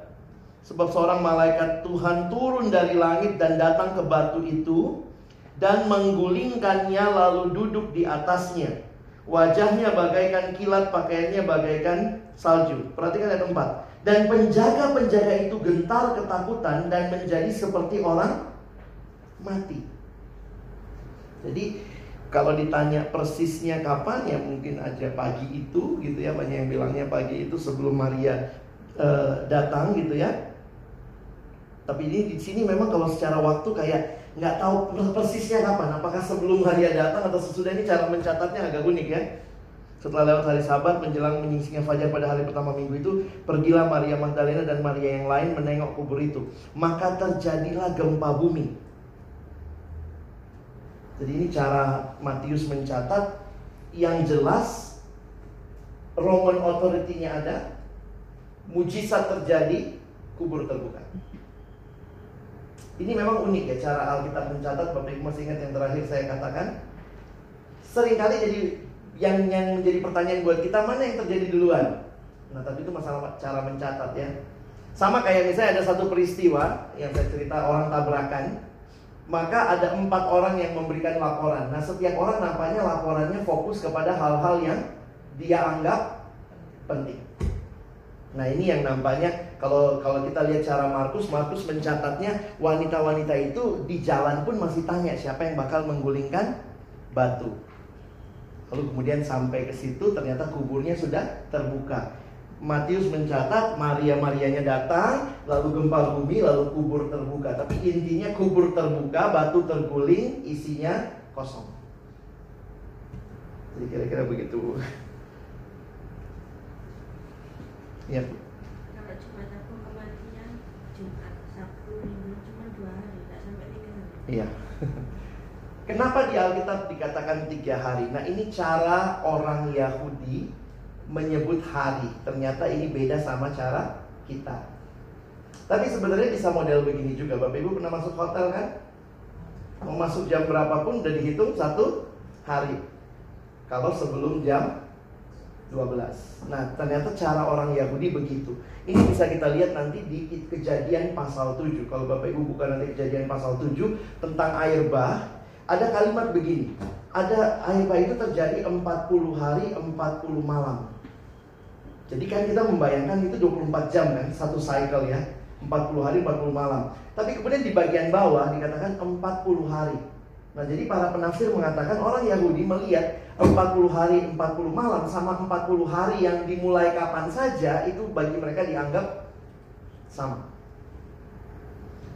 Sebab seorang malaikat Tuhan turun dari langit dan datang ke batu itu dan menggulingkannya lalu duduk di atasnya. Wajahnya bagaikan kilat, pakaiannya bagaikan salju. Perhatikan ayat 4. Dan penjaga-penjaga itu gentar ketakutan dan menjadi seperti orang mati. Jadi kalau ditanya persisnya kapan ya mungkin aja pagi itu gitu ya banyak yang bilangnya pagi itu sebelum Maria uh, datang gitu ya. Tapi ini di sini memang kalau secara waktu kayak nggak tahu persisnya kapan. Apakah sebelum hari datang atau sesudah ini cara mencatatnya agak unik ya. Setelah lewat hari sabat menjelang menyingsingnya fajar pada hari pertama minggu itu Pergilah Maria Magdalena dan Maria yang lain menengok kubur itu. Maka terjadilah gempa bumi. Jadi ini cara Matius mencatat Yang jelas Roman authority-nya ada Mujizat terjadi Kubur terbuka. Ini memang unik ya cara Alkitab mencatat Bapak Ibu masih ingat yang terakhir saya katakan. Seringkali jadi yang yang menjadi pertanyaan buat kita mana yang terjadi duluan? Nah tapi itu masalah cara mencatat ya. Sama kayak misalnya ada satu peristiwa yang saya cerita orang tabrakan Maka ada empat orang yang memberikan laporan. Nah setiap orang nampaknya laporannya fokus kepada hal-hal yang dia anggap penting. Nah ini yang nampaknya kalau kalau kita lihat cara Markus, Markus mencatatnya wanita-wanita itu di jalan pun masih tanya siapa yang bakal menggulingkan batu. Lalu kemudian sampai ke situ ternyata kuburnya sudah terbuka. Matius mencatat Maria Marianya datang, lalu gempa bumi, lalu kubur terbuka. Tapi intinya kubur terbuka, batu terguling, isinya kosong. Jadi kira-kira begitu. Ya. Kalau Jumat aku kematian Jumat, Sabtu, Minggu cuma dua hari, tidak sampai tiga hari. Iya. Kenapa di Alkitab dikatakan tiga hari? Nah ini cara orang Yahudi menyebut hari. Ternyata ini beda sama cara kita. Tapi sebenarnya bisa model begini juga. Bapak Ibu pernah masuk hotel kan? Mau masuk jam berapapun udah dihitung satu hari. Kalau sebelum jam 12. Nah, ternyata cara orang Yahudi begitu. Ini bisa kita lihat nanti di kejadian pasal 7. Kalau Bapak Ibu buka nanti kejadian pasal 7 tentang air bah, ada kalimat begini. Ada bah itu terjadi 40 hari, 40 malam. Jadi kan kita membayangkan itu 24 jam kan, satu cycle ya. 40 hari, 40 malam. Tapi kemudian di bagian bawah dikatakan 40 hari. Nah jadi para penafsir mengatakan orang Yahudi melihat 40 hari 40 malam sama 40 hari yang dimulai kapan saja itu bagi mereka dianggap sama.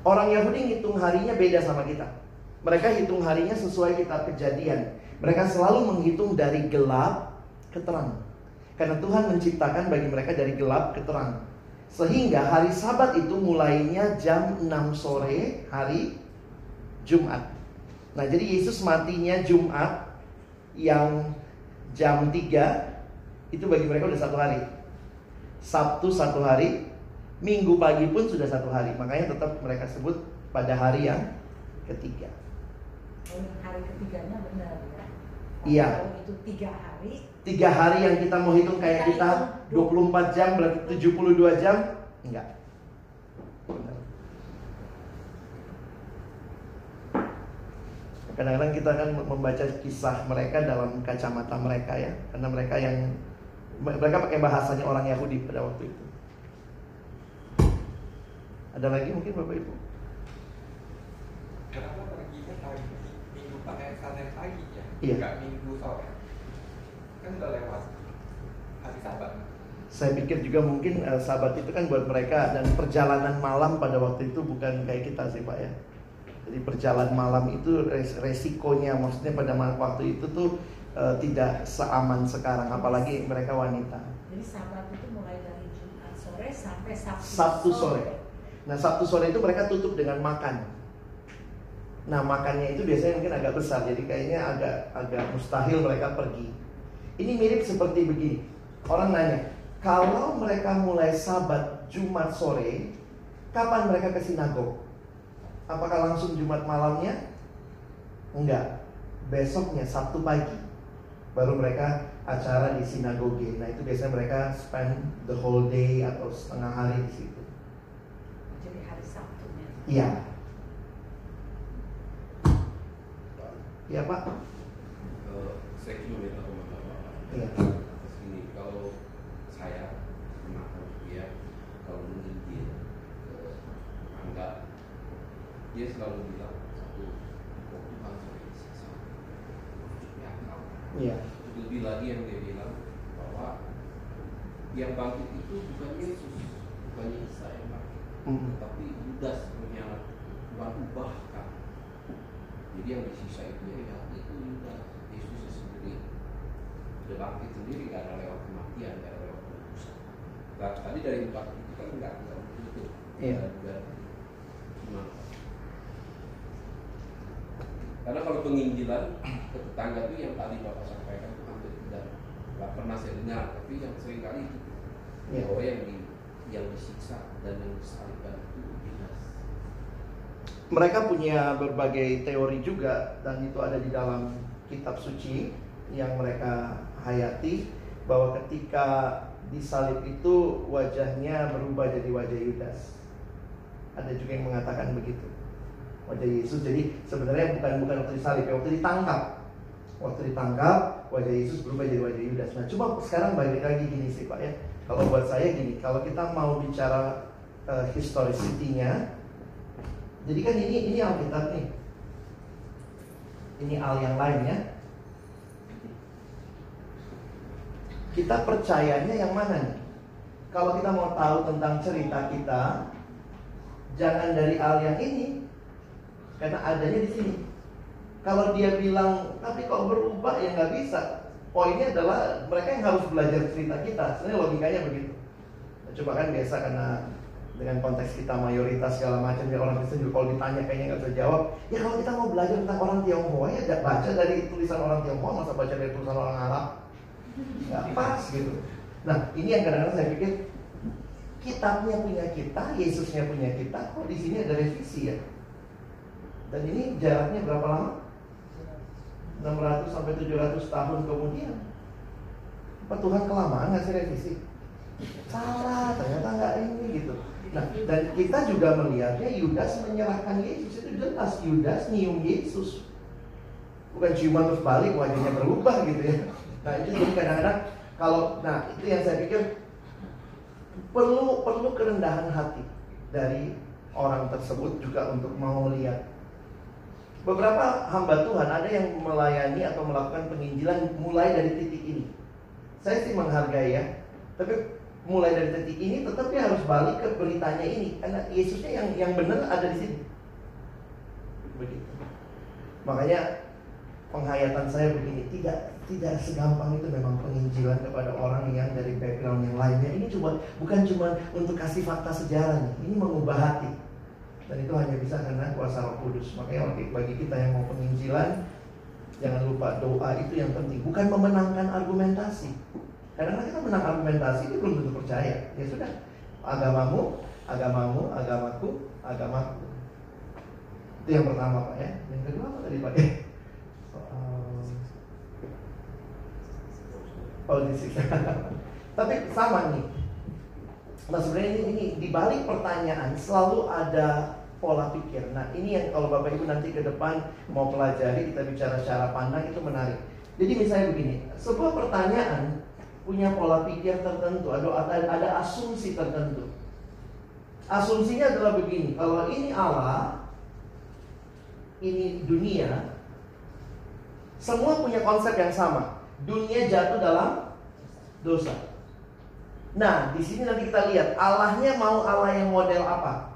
Orang Yahudi ngitung harinya beda sama kita. Mereka hitung harinya sesuai kitab kejadian. Mereka selalu menghitung dari gelap ke terang. Karena Tuhan menciptakan bagi mereka dari gelap ke terang. Sehingga hari sabat itu mulainya jam 6 sore hari Jumat. Nah, jadi Yesus matinya Jumat yang jam 3 itu bagi mereka udah satu hari. Sabtu satu hari, Minggu pagi pun sudah satu hari, makanya tetap mereka sebut pada hari yang ketiga. Oh, hari ketiganya benar ya. Iya. Kalau itu tiga hari, Tiga hari yang kita mau hitung kayak kita 24 jam berarti 72 jam? Enggak. Kadang-kadang kita kan membaca kisah mereka dalam kacamata mereka ya, karena mereka yang mereka pakai bahasanya orang Yahudi pada waktu itu. Ada lagi mungkin Bapak Ibu? Kenapa perginya pagi? Pagi, Senin pagi ya? Iya. Nggak minggu sore. Kan udah lewat hari Sabat. Saya pikir juga mungkin eh, sabat itu kan buat mereka dan perjalanan malam pada waktu itu bukan kayak kita sih Pak ya. Jadi perjalanan malam itu res- resikonya maksudnya pada waktu itu tuh eh, tidak seaman sekarang apalagi mereka wanita. jadi sabat itu mulai dari Jumat sore sampai Sabtu, Sabtu sore. Nah Sabtu sore itu mereka tutup dengan makan. Nah makannya itu biasanya mungkin agak besar jadi kayaknya agak agak mustahil mereka pergi. Ini mirip seperti begini. Orang nanya, kalau mereka mulai sabat Jumat sore, kapan mereka ke sinagog? Apakah langsung Jumat malamnya? Enggak. Besoknya Sabtu pagi baru mereka acara di sinagoge. Nah itu biasanya mereka spend the whole day atau setengah hari di situ. Jadi hari Sabtunya. Iya. Iya Pak. Eh, saya cuma minta komentar Bapak. Iya. Atas ini kalau saya pernah dia kalau menginjil ke Angga dia selalu bilang satu disiksa ya akal Iya. lebih lagi yang dia bilang bahwa yang bangkit itu bukan Yesus bukan Isa yang bangkit Mm. tetapi Yudas mengkhianat Tuhan ubahkan jadi yang disiksa itu ya itu Yudas Yesus sendiri. Sudah bangkit sendiri ada lewat kematian ada lewat penebusan nah, tadi dari empat itu kan nggak nggak begitu Iya. Juga gimana karena kalau penginjilan ke tetangga itu yang tadi bapak sampaikan itu hampir tidak nggak pernah saya dengar. Tapi yang sering kali itu. Bahwa yang di yang disiksa dan yang disalibkan itu Yudas Mereka punya berbagai teori juga dan itu ada di dalam kitab suci yang mereka hayati bahwa ketika disalib itu wajahnya berubah jadi wajah Yudas. Ada juga yang mengatakan begitu. Wajah Yesus jadi sebenarnya bukan bukan waktu disalib, ya, waktu ditangkap. Waktu ditangkap wajah Yesus berubah jadi wajah Yudas. Nah, coba sekarang balik lagi gini sih Pak ya. Kalau buat saya gini, kalau kita mau bicara uh, historicity-nya, jadi kan ini ini Alkitab nih. Ini al yang lain ya. Kita percayanya yang mana nih? Kalau kita mau tahu tentang cerita kita, jangan dari al yang ini, karena adanya di sini. Kalau dia bilang, tapi kok berubah ya nggak bisa. Poinnya adalah mereka yang harus belajar cerita kita. Sebenarnya logikanya begitu. Nah, Coba kan biasa karena dengan konteks kita mayoritas segala macam ya orang Kristen juga kalau ditanya kayaknya nggak bisa jawab. Ya kalau kita mau belajar tentang orang Tionghoa ya da- baca dari tulisan orang Tionghoa masa baca dari tulisan orang Arab nggak pas gitu. Nah ini yang kadang-kadang saya pikir kitabnya punya kita, Yesusnya punya kita, kok di sini ada revisi ya? Dan ini jaraknya berapa lama? 600 sampai 700 tahun kemudian. Apa Tuhan kelamaan ngasih revisi? Salah, ternyata nggak ini gitu. Nah, dan kita juga melihatnya Yudas menyerahkan Yesus itu jelas Yudas nyium Yesus. Bukan ciuman terus balik wajahnya berubah gitu ya. Nah, itu jadi kadang-kadang kalau nah itu yang saya pikir perlu perlu kerendahan hati dari orang tersebut juga untuk mau lihat Beberapa hamba Tuhan ada yang melayani atau melakukan penginjilan mulai dari titik ini. Saya sih menghargai ya, tapi mulai dari titik ini tetap dia harus balik ke beritanya ini karena Yesusnya yang yang benar ada di sini. Begitu. Makanya penghayatan saya begini, tidak tidak segampang itu memang penginjilan kepada orang yang dari background yang lainnya. Ini coba bukan cuma untuk kasih fakta sejarah ini mengubah hati. Dan itu hanya bisa karena kuasa Roh Kudus. Makanya bagi kita yang mau penginjilan, jangan lupa doa itu yang penting. Bukan memenangkan argumentasi. Karena kita menang argumentasi itu belum tentu percaya. Ya sudah, agamamu Agamamu, agamaku, agamaku. Itu yang pertama Pak ya. Yang kedua apa tadi Pak ya? Soal audisi. Tapi sama nih. Nah sebenarnya ini, ini di balik pertanyaan selalu ada pola pikir. Nah ini yang kalau Bapak Ibu nanti ke depan mau pelajari kita bicara cara pandang itu menarik. Jadi misalnya begini, sebuah pertanyaan punya pola pikir tertentu, ada, ada, asumsi tertentu. Asumsinya adalah begini, kalau ini Allah, ini dunia, semua punya konsep yang sama. Dunia jatuh dalam dosa. Nah, di sini nanti kita lihat Allahnya mau Allah yang model apa?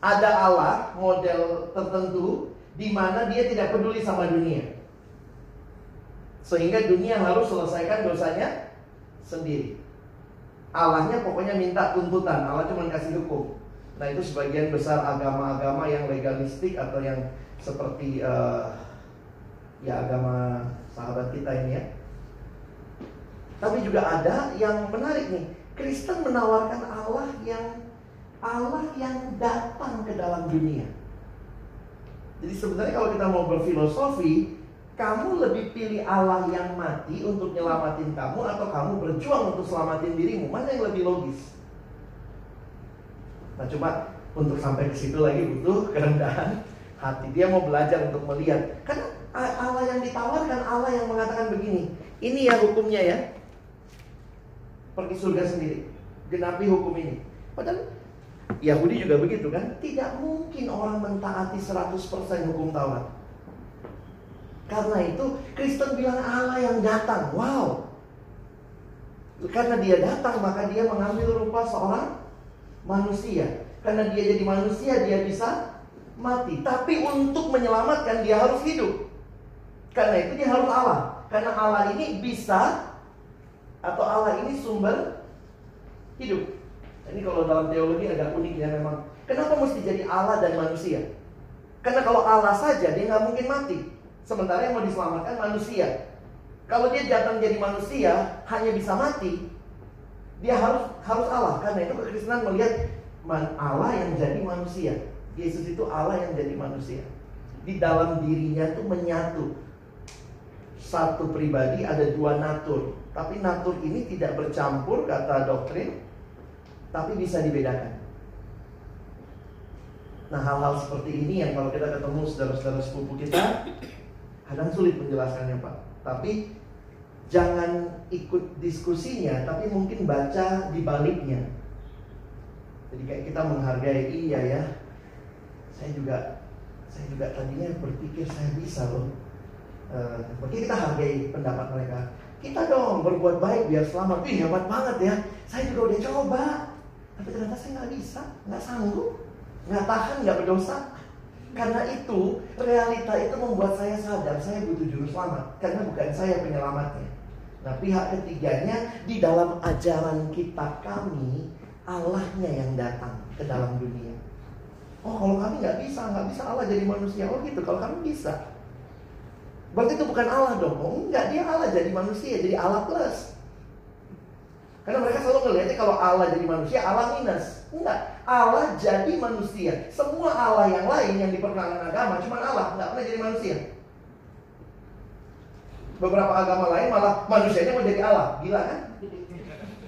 Ada Allah model tertentu di mana dia tidak peduli sama dunia. Sehingga dunia harus selesaikan dosanya sendiri. Allahnya pokoknya minta tuntutan, Allah cuma kasih hukum. Nah itu sebagian besar agama-agama yang legalistik atau yang seperti uh, ya agama sahabat kita ini ya. Tapi juga ada yang menarik nih, Kristen menawarkan Allah yang Allah yang datang ke dalam dunia. Jadi sebenarnya kalau kita mau berfilosofi, kamu lebih pilih Allah yang mati untuk nyelamatin kamu atau kamu berjuang untuk selamatin dirimu? Mana yang lebih logis? Nah, coba untuk sampai ke situ lagi butuh kerendahan hati. Dia mau belajar untuk melihat. Karena Allah yang ditawarkan, Allah yang mengatakan begini. Ini ya hukumnya ya. Pergi surga sendiri. Genapi hukum ini. Padahal Yahudi juga begitu kan? Tidak mungkin orang mentaati 100% hukum Taurat. Karena itu Kristen bilang Allah yang datang. Wow. Karena dia datang maka dia mengambil rupa seorang manusia. Karena dia jadi manusia dia bisa mati. Tapi untuk menyelamatkan dia harus hidup. Karena itu dia harus Allah. Karena Allah ini bisa atau Allah ini sumber hidup. Ini kalau dalam teologi agak unik ya memang. Kenapa mesti jadi Allah dan manusia? Karena kalau Allah saja dia nggak mungkin mati. Sementara yang mau diselamatkan manusia. Kalau dia datang jadi manusia hanya bisa mati, dia harus harus Allah. Karena itu kekristenan melihat Allah yang jadi manusia. Yesus itu Allah yang jadi manusia. Di dalam dirinya itu menyatu. Satu pribadi ada dua natur. Tapi natur ini tidak bercampur kata doktrin tapi bisa dibedakan. Nah hal-hal seperti ini yang kalau kita ketemu saudara-saudara sepupu kita kadang sulit menjelaskannya Pak. Tapi jangan ikut diskusinya, tapi mungkin baca di baliknya. Jadi kayak kita menghargai iya ya. Saya juga saya juga tadinya berpikir saya bisa loh. Uh, kita hargai pendapat mereka. Kita dong berbuat baik biar selamat. Wih hebat banget ya. Saya juga udah coba. Tapi ternyata saya nggak bisa, nggak sanggup, nggak tahan, nggak berdosa. Karena itu realita itu membuat saya sadar saya butuh juru selamat. Karena bukan saya penyelamatnya. Nah pihak ketiganya di dalam ajaran kita kami Allahnya yang datang ke dalam dunia. Oh kalau kami nggak bisa, nggak bisa Allah jadi manusia. Oh gitu, kalau kami bisa. Berarti itu bukan Allah dong. Oh enggak, dia Allah jadi manusia, jadi Allah plus. Karena mereka selalu melihatnya kalau Allah jadi manusia, Allah minus. Enggak, Allah jadi manusia. Semua Allah yang lain yang diperkenalkan agama, cuma Allah, enggak pernah jadi manusia. Beberapa agama lain malah manusianya mau jadi Allah, gila kan?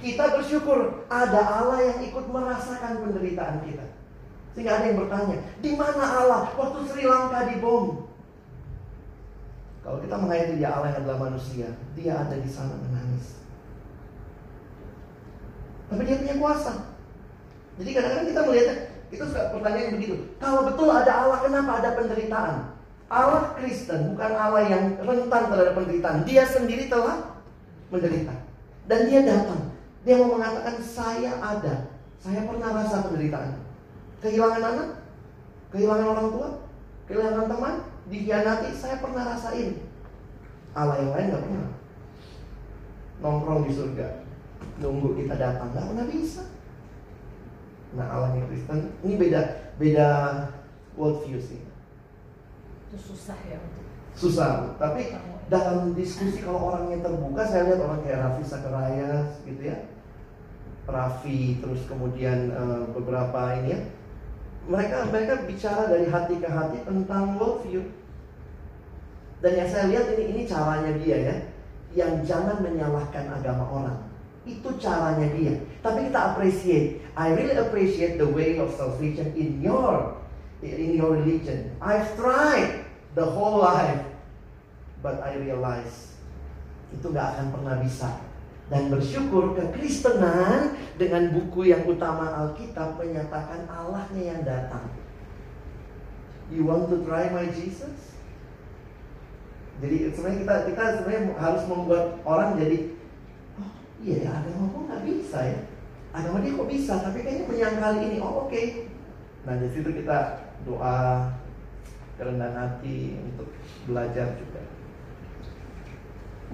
Kita bersyukur ada Allah yang ikut merasakan penderitaan kita. Sehingga ada yang bertanya, di mana Allah waktu Sri Lanka dibom? Kalau kita menghayati dia Allah yang adalah manusia, dia ada di sana menangis. Tapi dia punya kuasa. Jadi kadang-kadang kita melihatnya, itu suka pertanyaan begitu. Kalau betul ada Allah, kenapa ada penderitaan? Allah Kristen bukan Allah yang rentan terhadap penderitaan. Dia sendiri telah menderita. Dan dia datang. Dia mau mengatakan, saya ada. Saya pernah rasa penderitaan. Kehilangan anak, kehilangan orang tua, kehilangan teman, dikhianati, saya pernah rasain. Allah yang lain gak pernah. Nongkrong di surga nunggu kita datang nggak pernah bisa nah Allahnya Kristen ini beda beda world view sih itu susah ya untuk susah tapi dalam diskusi kalau orangnya terbuka saya lihat orang kayak Raffi Sakaraya gitu ya Raffi, terus kemudian eh, beberapa ini ya. Mereka mereka bicara dari hati ke hati tentang worldview. Dan yang saya lihat ini ini caranya dia ya, yang jangan menyalahkan agama orang. Itu caranya dia. Tapi kita appreciate. I really appreciate the way of salvation in your in your religion. I've tried the whole life, but I realize itu nggak akan pernah bisa. Dan bersyukur kekristenan dengan buku yang utama Alkitab menyatakan Allahnya yang datang. You want to try my Jesus? Jadi sebenarnya kita kita sebenarnya harus membuat orang jadi iya ya agama kok nggak bisa ya. Agama dia kok bisa tapi kayaknya menyangkal ini. Oh oke. Nah di situ kita doa kerendahan hati untuk belajar juga.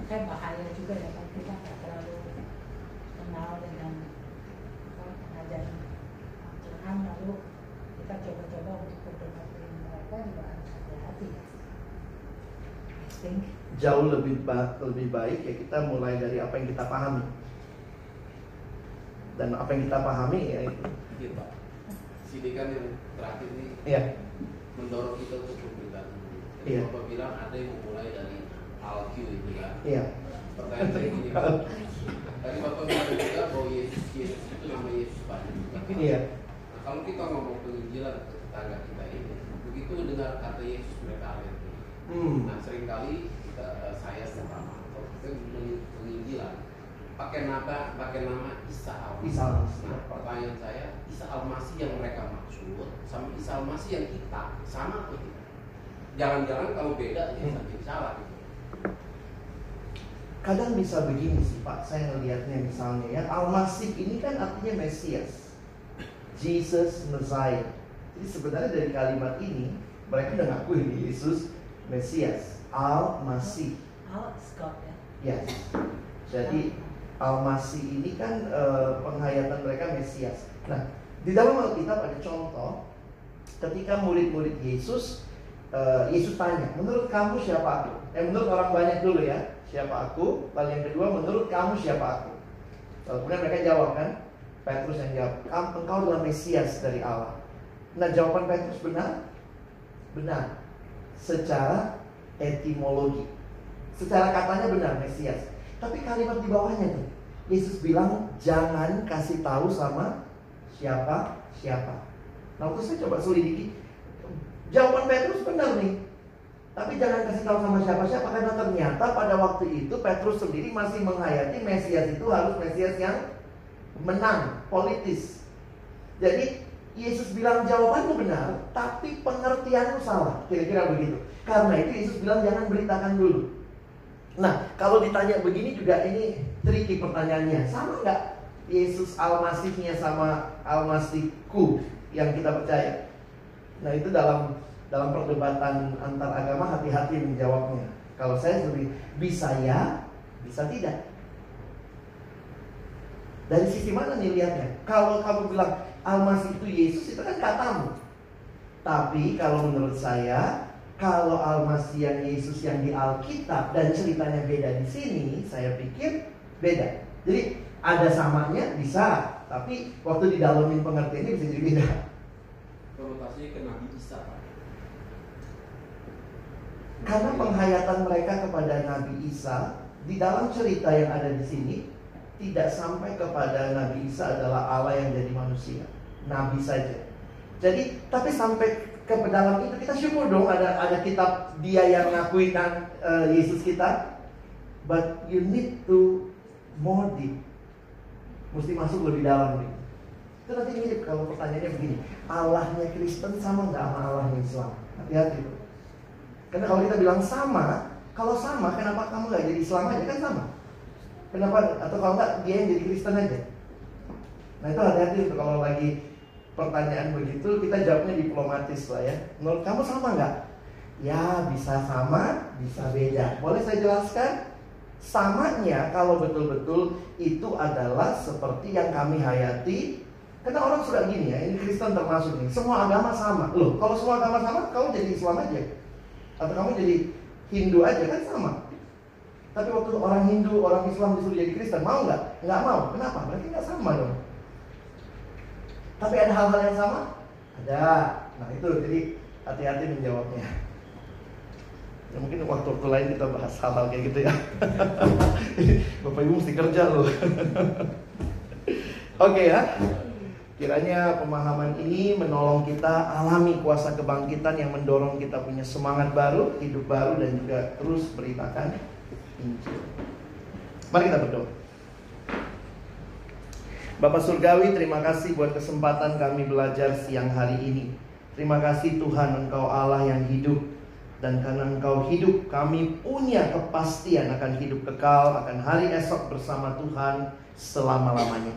Kayak bahaya juga ya kalau kita nggak terlalu kenal dengan pengajaran Tuhan lalu kita coba-coba untuk berdebat dengan mereka juga harus hati-hati think jauh lebih ba- lebih baik ya kita mulai dari apa yang kita pahami dan apa yang kita pahami ya itu Iya Pak. Sini kan yang terakhir ini ya mendorong kita untuk pemberitaan. Jadi Iya. Bapak bilang ada yang memulai dari Al-Q itu kan. iya Pertanyaan saya gini Pak. Tadi Bapak bilang juga bahwa Yesus, Yesus itu nama Yesus Pak. iya Nah, kalau kita ngomong penginjilan ke tetangga kita ini, begitu dengar kata Yesus mereka alergi. Hmm. Nah sering kali kita, eh, saya sama atau kita penginjilan pakai nama pakai nama Isa Al Isa Al-Masih. Nah, pertanyaan saya Isa Al-Masih yang mereka maksud sama Isa Al-Masih yang kita sama atau tidak? Jangan-jangan kalau beda ya Hmm. jadi salah gitu. kadang bisa begini sih Pak saya ngelihatnya misalnya ya Al-Masih ini kan artinya Mesias Jesus Messiah jadi sebenarnya dari kalimat ini mereka udah ngakuin Yesus Mesias Al-Masih Al Scott ya. Yes. Jadi Al-Masih ini kan eh, penghayatan mereka Mesias. Nah, di dalam Alkitab ada contoh ketika murid-murid Yesus eh, Yesus tanya, "Menurut kamu siapa aku?" Eh menurut orang banyak dulu ya, siapa aku? Lalu yang kedua, "Menurut kamu siapa aku?" Lalu kemudian mereka jawab kan? Petrus yang jawab, "Kamu engkau adalah Mesias dari Allah." Nah, jawaban Petrus benar? Benar. Secara etimologi. Secara katanya benar Mesias. Tapi kalimat di bawahnya tuh, Yesus bilang jangan kasih tahu sama siapa siapa. Nah, waktu saya coba selidiki, jawaban Petrus benar nih. Tapi jangan kasih tahu sama siapa-siapa karena ternyata pada waktu itu Petrus sendiri masih menghayati Mesias itu harus Mesias yang menang politis. Jadi Yesus bilang jawabannya benar, tapi pengertianmu salah. Kira-kira begitu. Karena itu Yesus bilang jangan beritakan dulu. Nah, kalau ditanya begini juga ini tricky pertanyaannya. Sama nggak Yesus Al-Masihnya sama Al-Masihku yang kita percaya? Nah, itu dalam dalam perdebatan antar agama hati-hati menjawabnya. Kalau saya lebih bisa ya, bisa tidak. Dari sisi mana nih lihatnya? Kalau kamu bilang Al-Masih itu Yesus, itu kan katamu. Tapi kalau menurut saya, kalau Al-Masih yang Yesus yang di Alkitab dan ceritanya beda di sini, saya pikir beda. Jadi ada samanya bisa, tapi waktu didalamin pengertiannya bisa jadi beda. Konotasinya ke Nabi Isa Pak. Karena penghayatan mereka kepada Nabi Isa di dalam cerita yang ada di sini tidak sampai kepada Nabi Isa adalah Allah yang jadi manusia, Nabi saja. Jadi tapi sampai ke dalam itu kita syukur dong ada ada kitab dia yang ngakuin uh, Yesus kita. But you need to more deep. Mesti masuk lebih dalam nih. Itu nanti mirip kalau pertanyaannya begini, Allahnya Kristen sama nggak sama Allahnya Islam? Hati-hati. Karena kalau kita bilang sama, kalau sama, kenapa kamu nggak jadi Islam aja kan sama? Kenapa? Atau kalau nggak dia yang jadi Kristen aja? Nah itu hati-hati kalau lagi pertanyaan begitu kita jawabnya diplomatis lah ya. Menurut kamu sama nggak? Ya bisa sama, bisa beda. Boleh saya jelaskan? Samanya kalau betul-betul itu adalah seperti yang kami hayati karena orang sudah gini ya, ini Kristen termasuk nih. Semua agama sama. Loh, kalau semua agama sama, kamu jadi Islam aja. Atau kamu jadi Hindu aja kan sama. Tapi waktu orang Hindu, orang Islam disuruh jadi Kristen, mau nggak? Nggak mau. Kenapa? Berarti nggak sama dong. Tapi ada hal-hal yang sama? Ada. Nah itu, jadi hati-hati menjawabnya. Ya mungkin waktu-waktu lain kita bahas hal-hal kayak gitu ya. Bapak Ibu mesti kerja loh. Oke ya. Kiranya pemahaman ini menolong kita alami kuasa kebangkitan yang mendorong kita punya semangat baru, hidup baru dan juga terus beritakan Injil. Mari kita berdoa. Bapak Surgawi, terima kasih buat kesempatan kami belajar siang hari ini. Terima kasih Tuhan Engkau Allah yang hidup dan karena Engkau hidup, kami punya kepastian akan hidup kekal, akan hari esok bersama Tuhan selama-lamanya.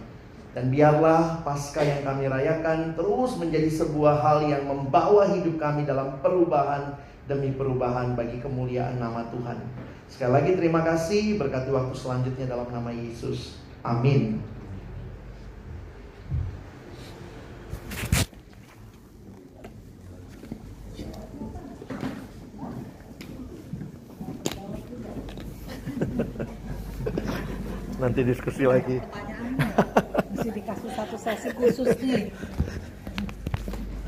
Dan biarlah pasca yang kami rayakan terus menjadi sebuah hal yang membawa hidup kami dalam perubahan demi perubahan bagi kemuliaan nama Tuhan. Sekali lagi terima kasih, berkati waktu selanjutnya dalam nama Yesus. Amin. Nanti diskusi lagi. Mesti dikasih satu sesi khusus nih.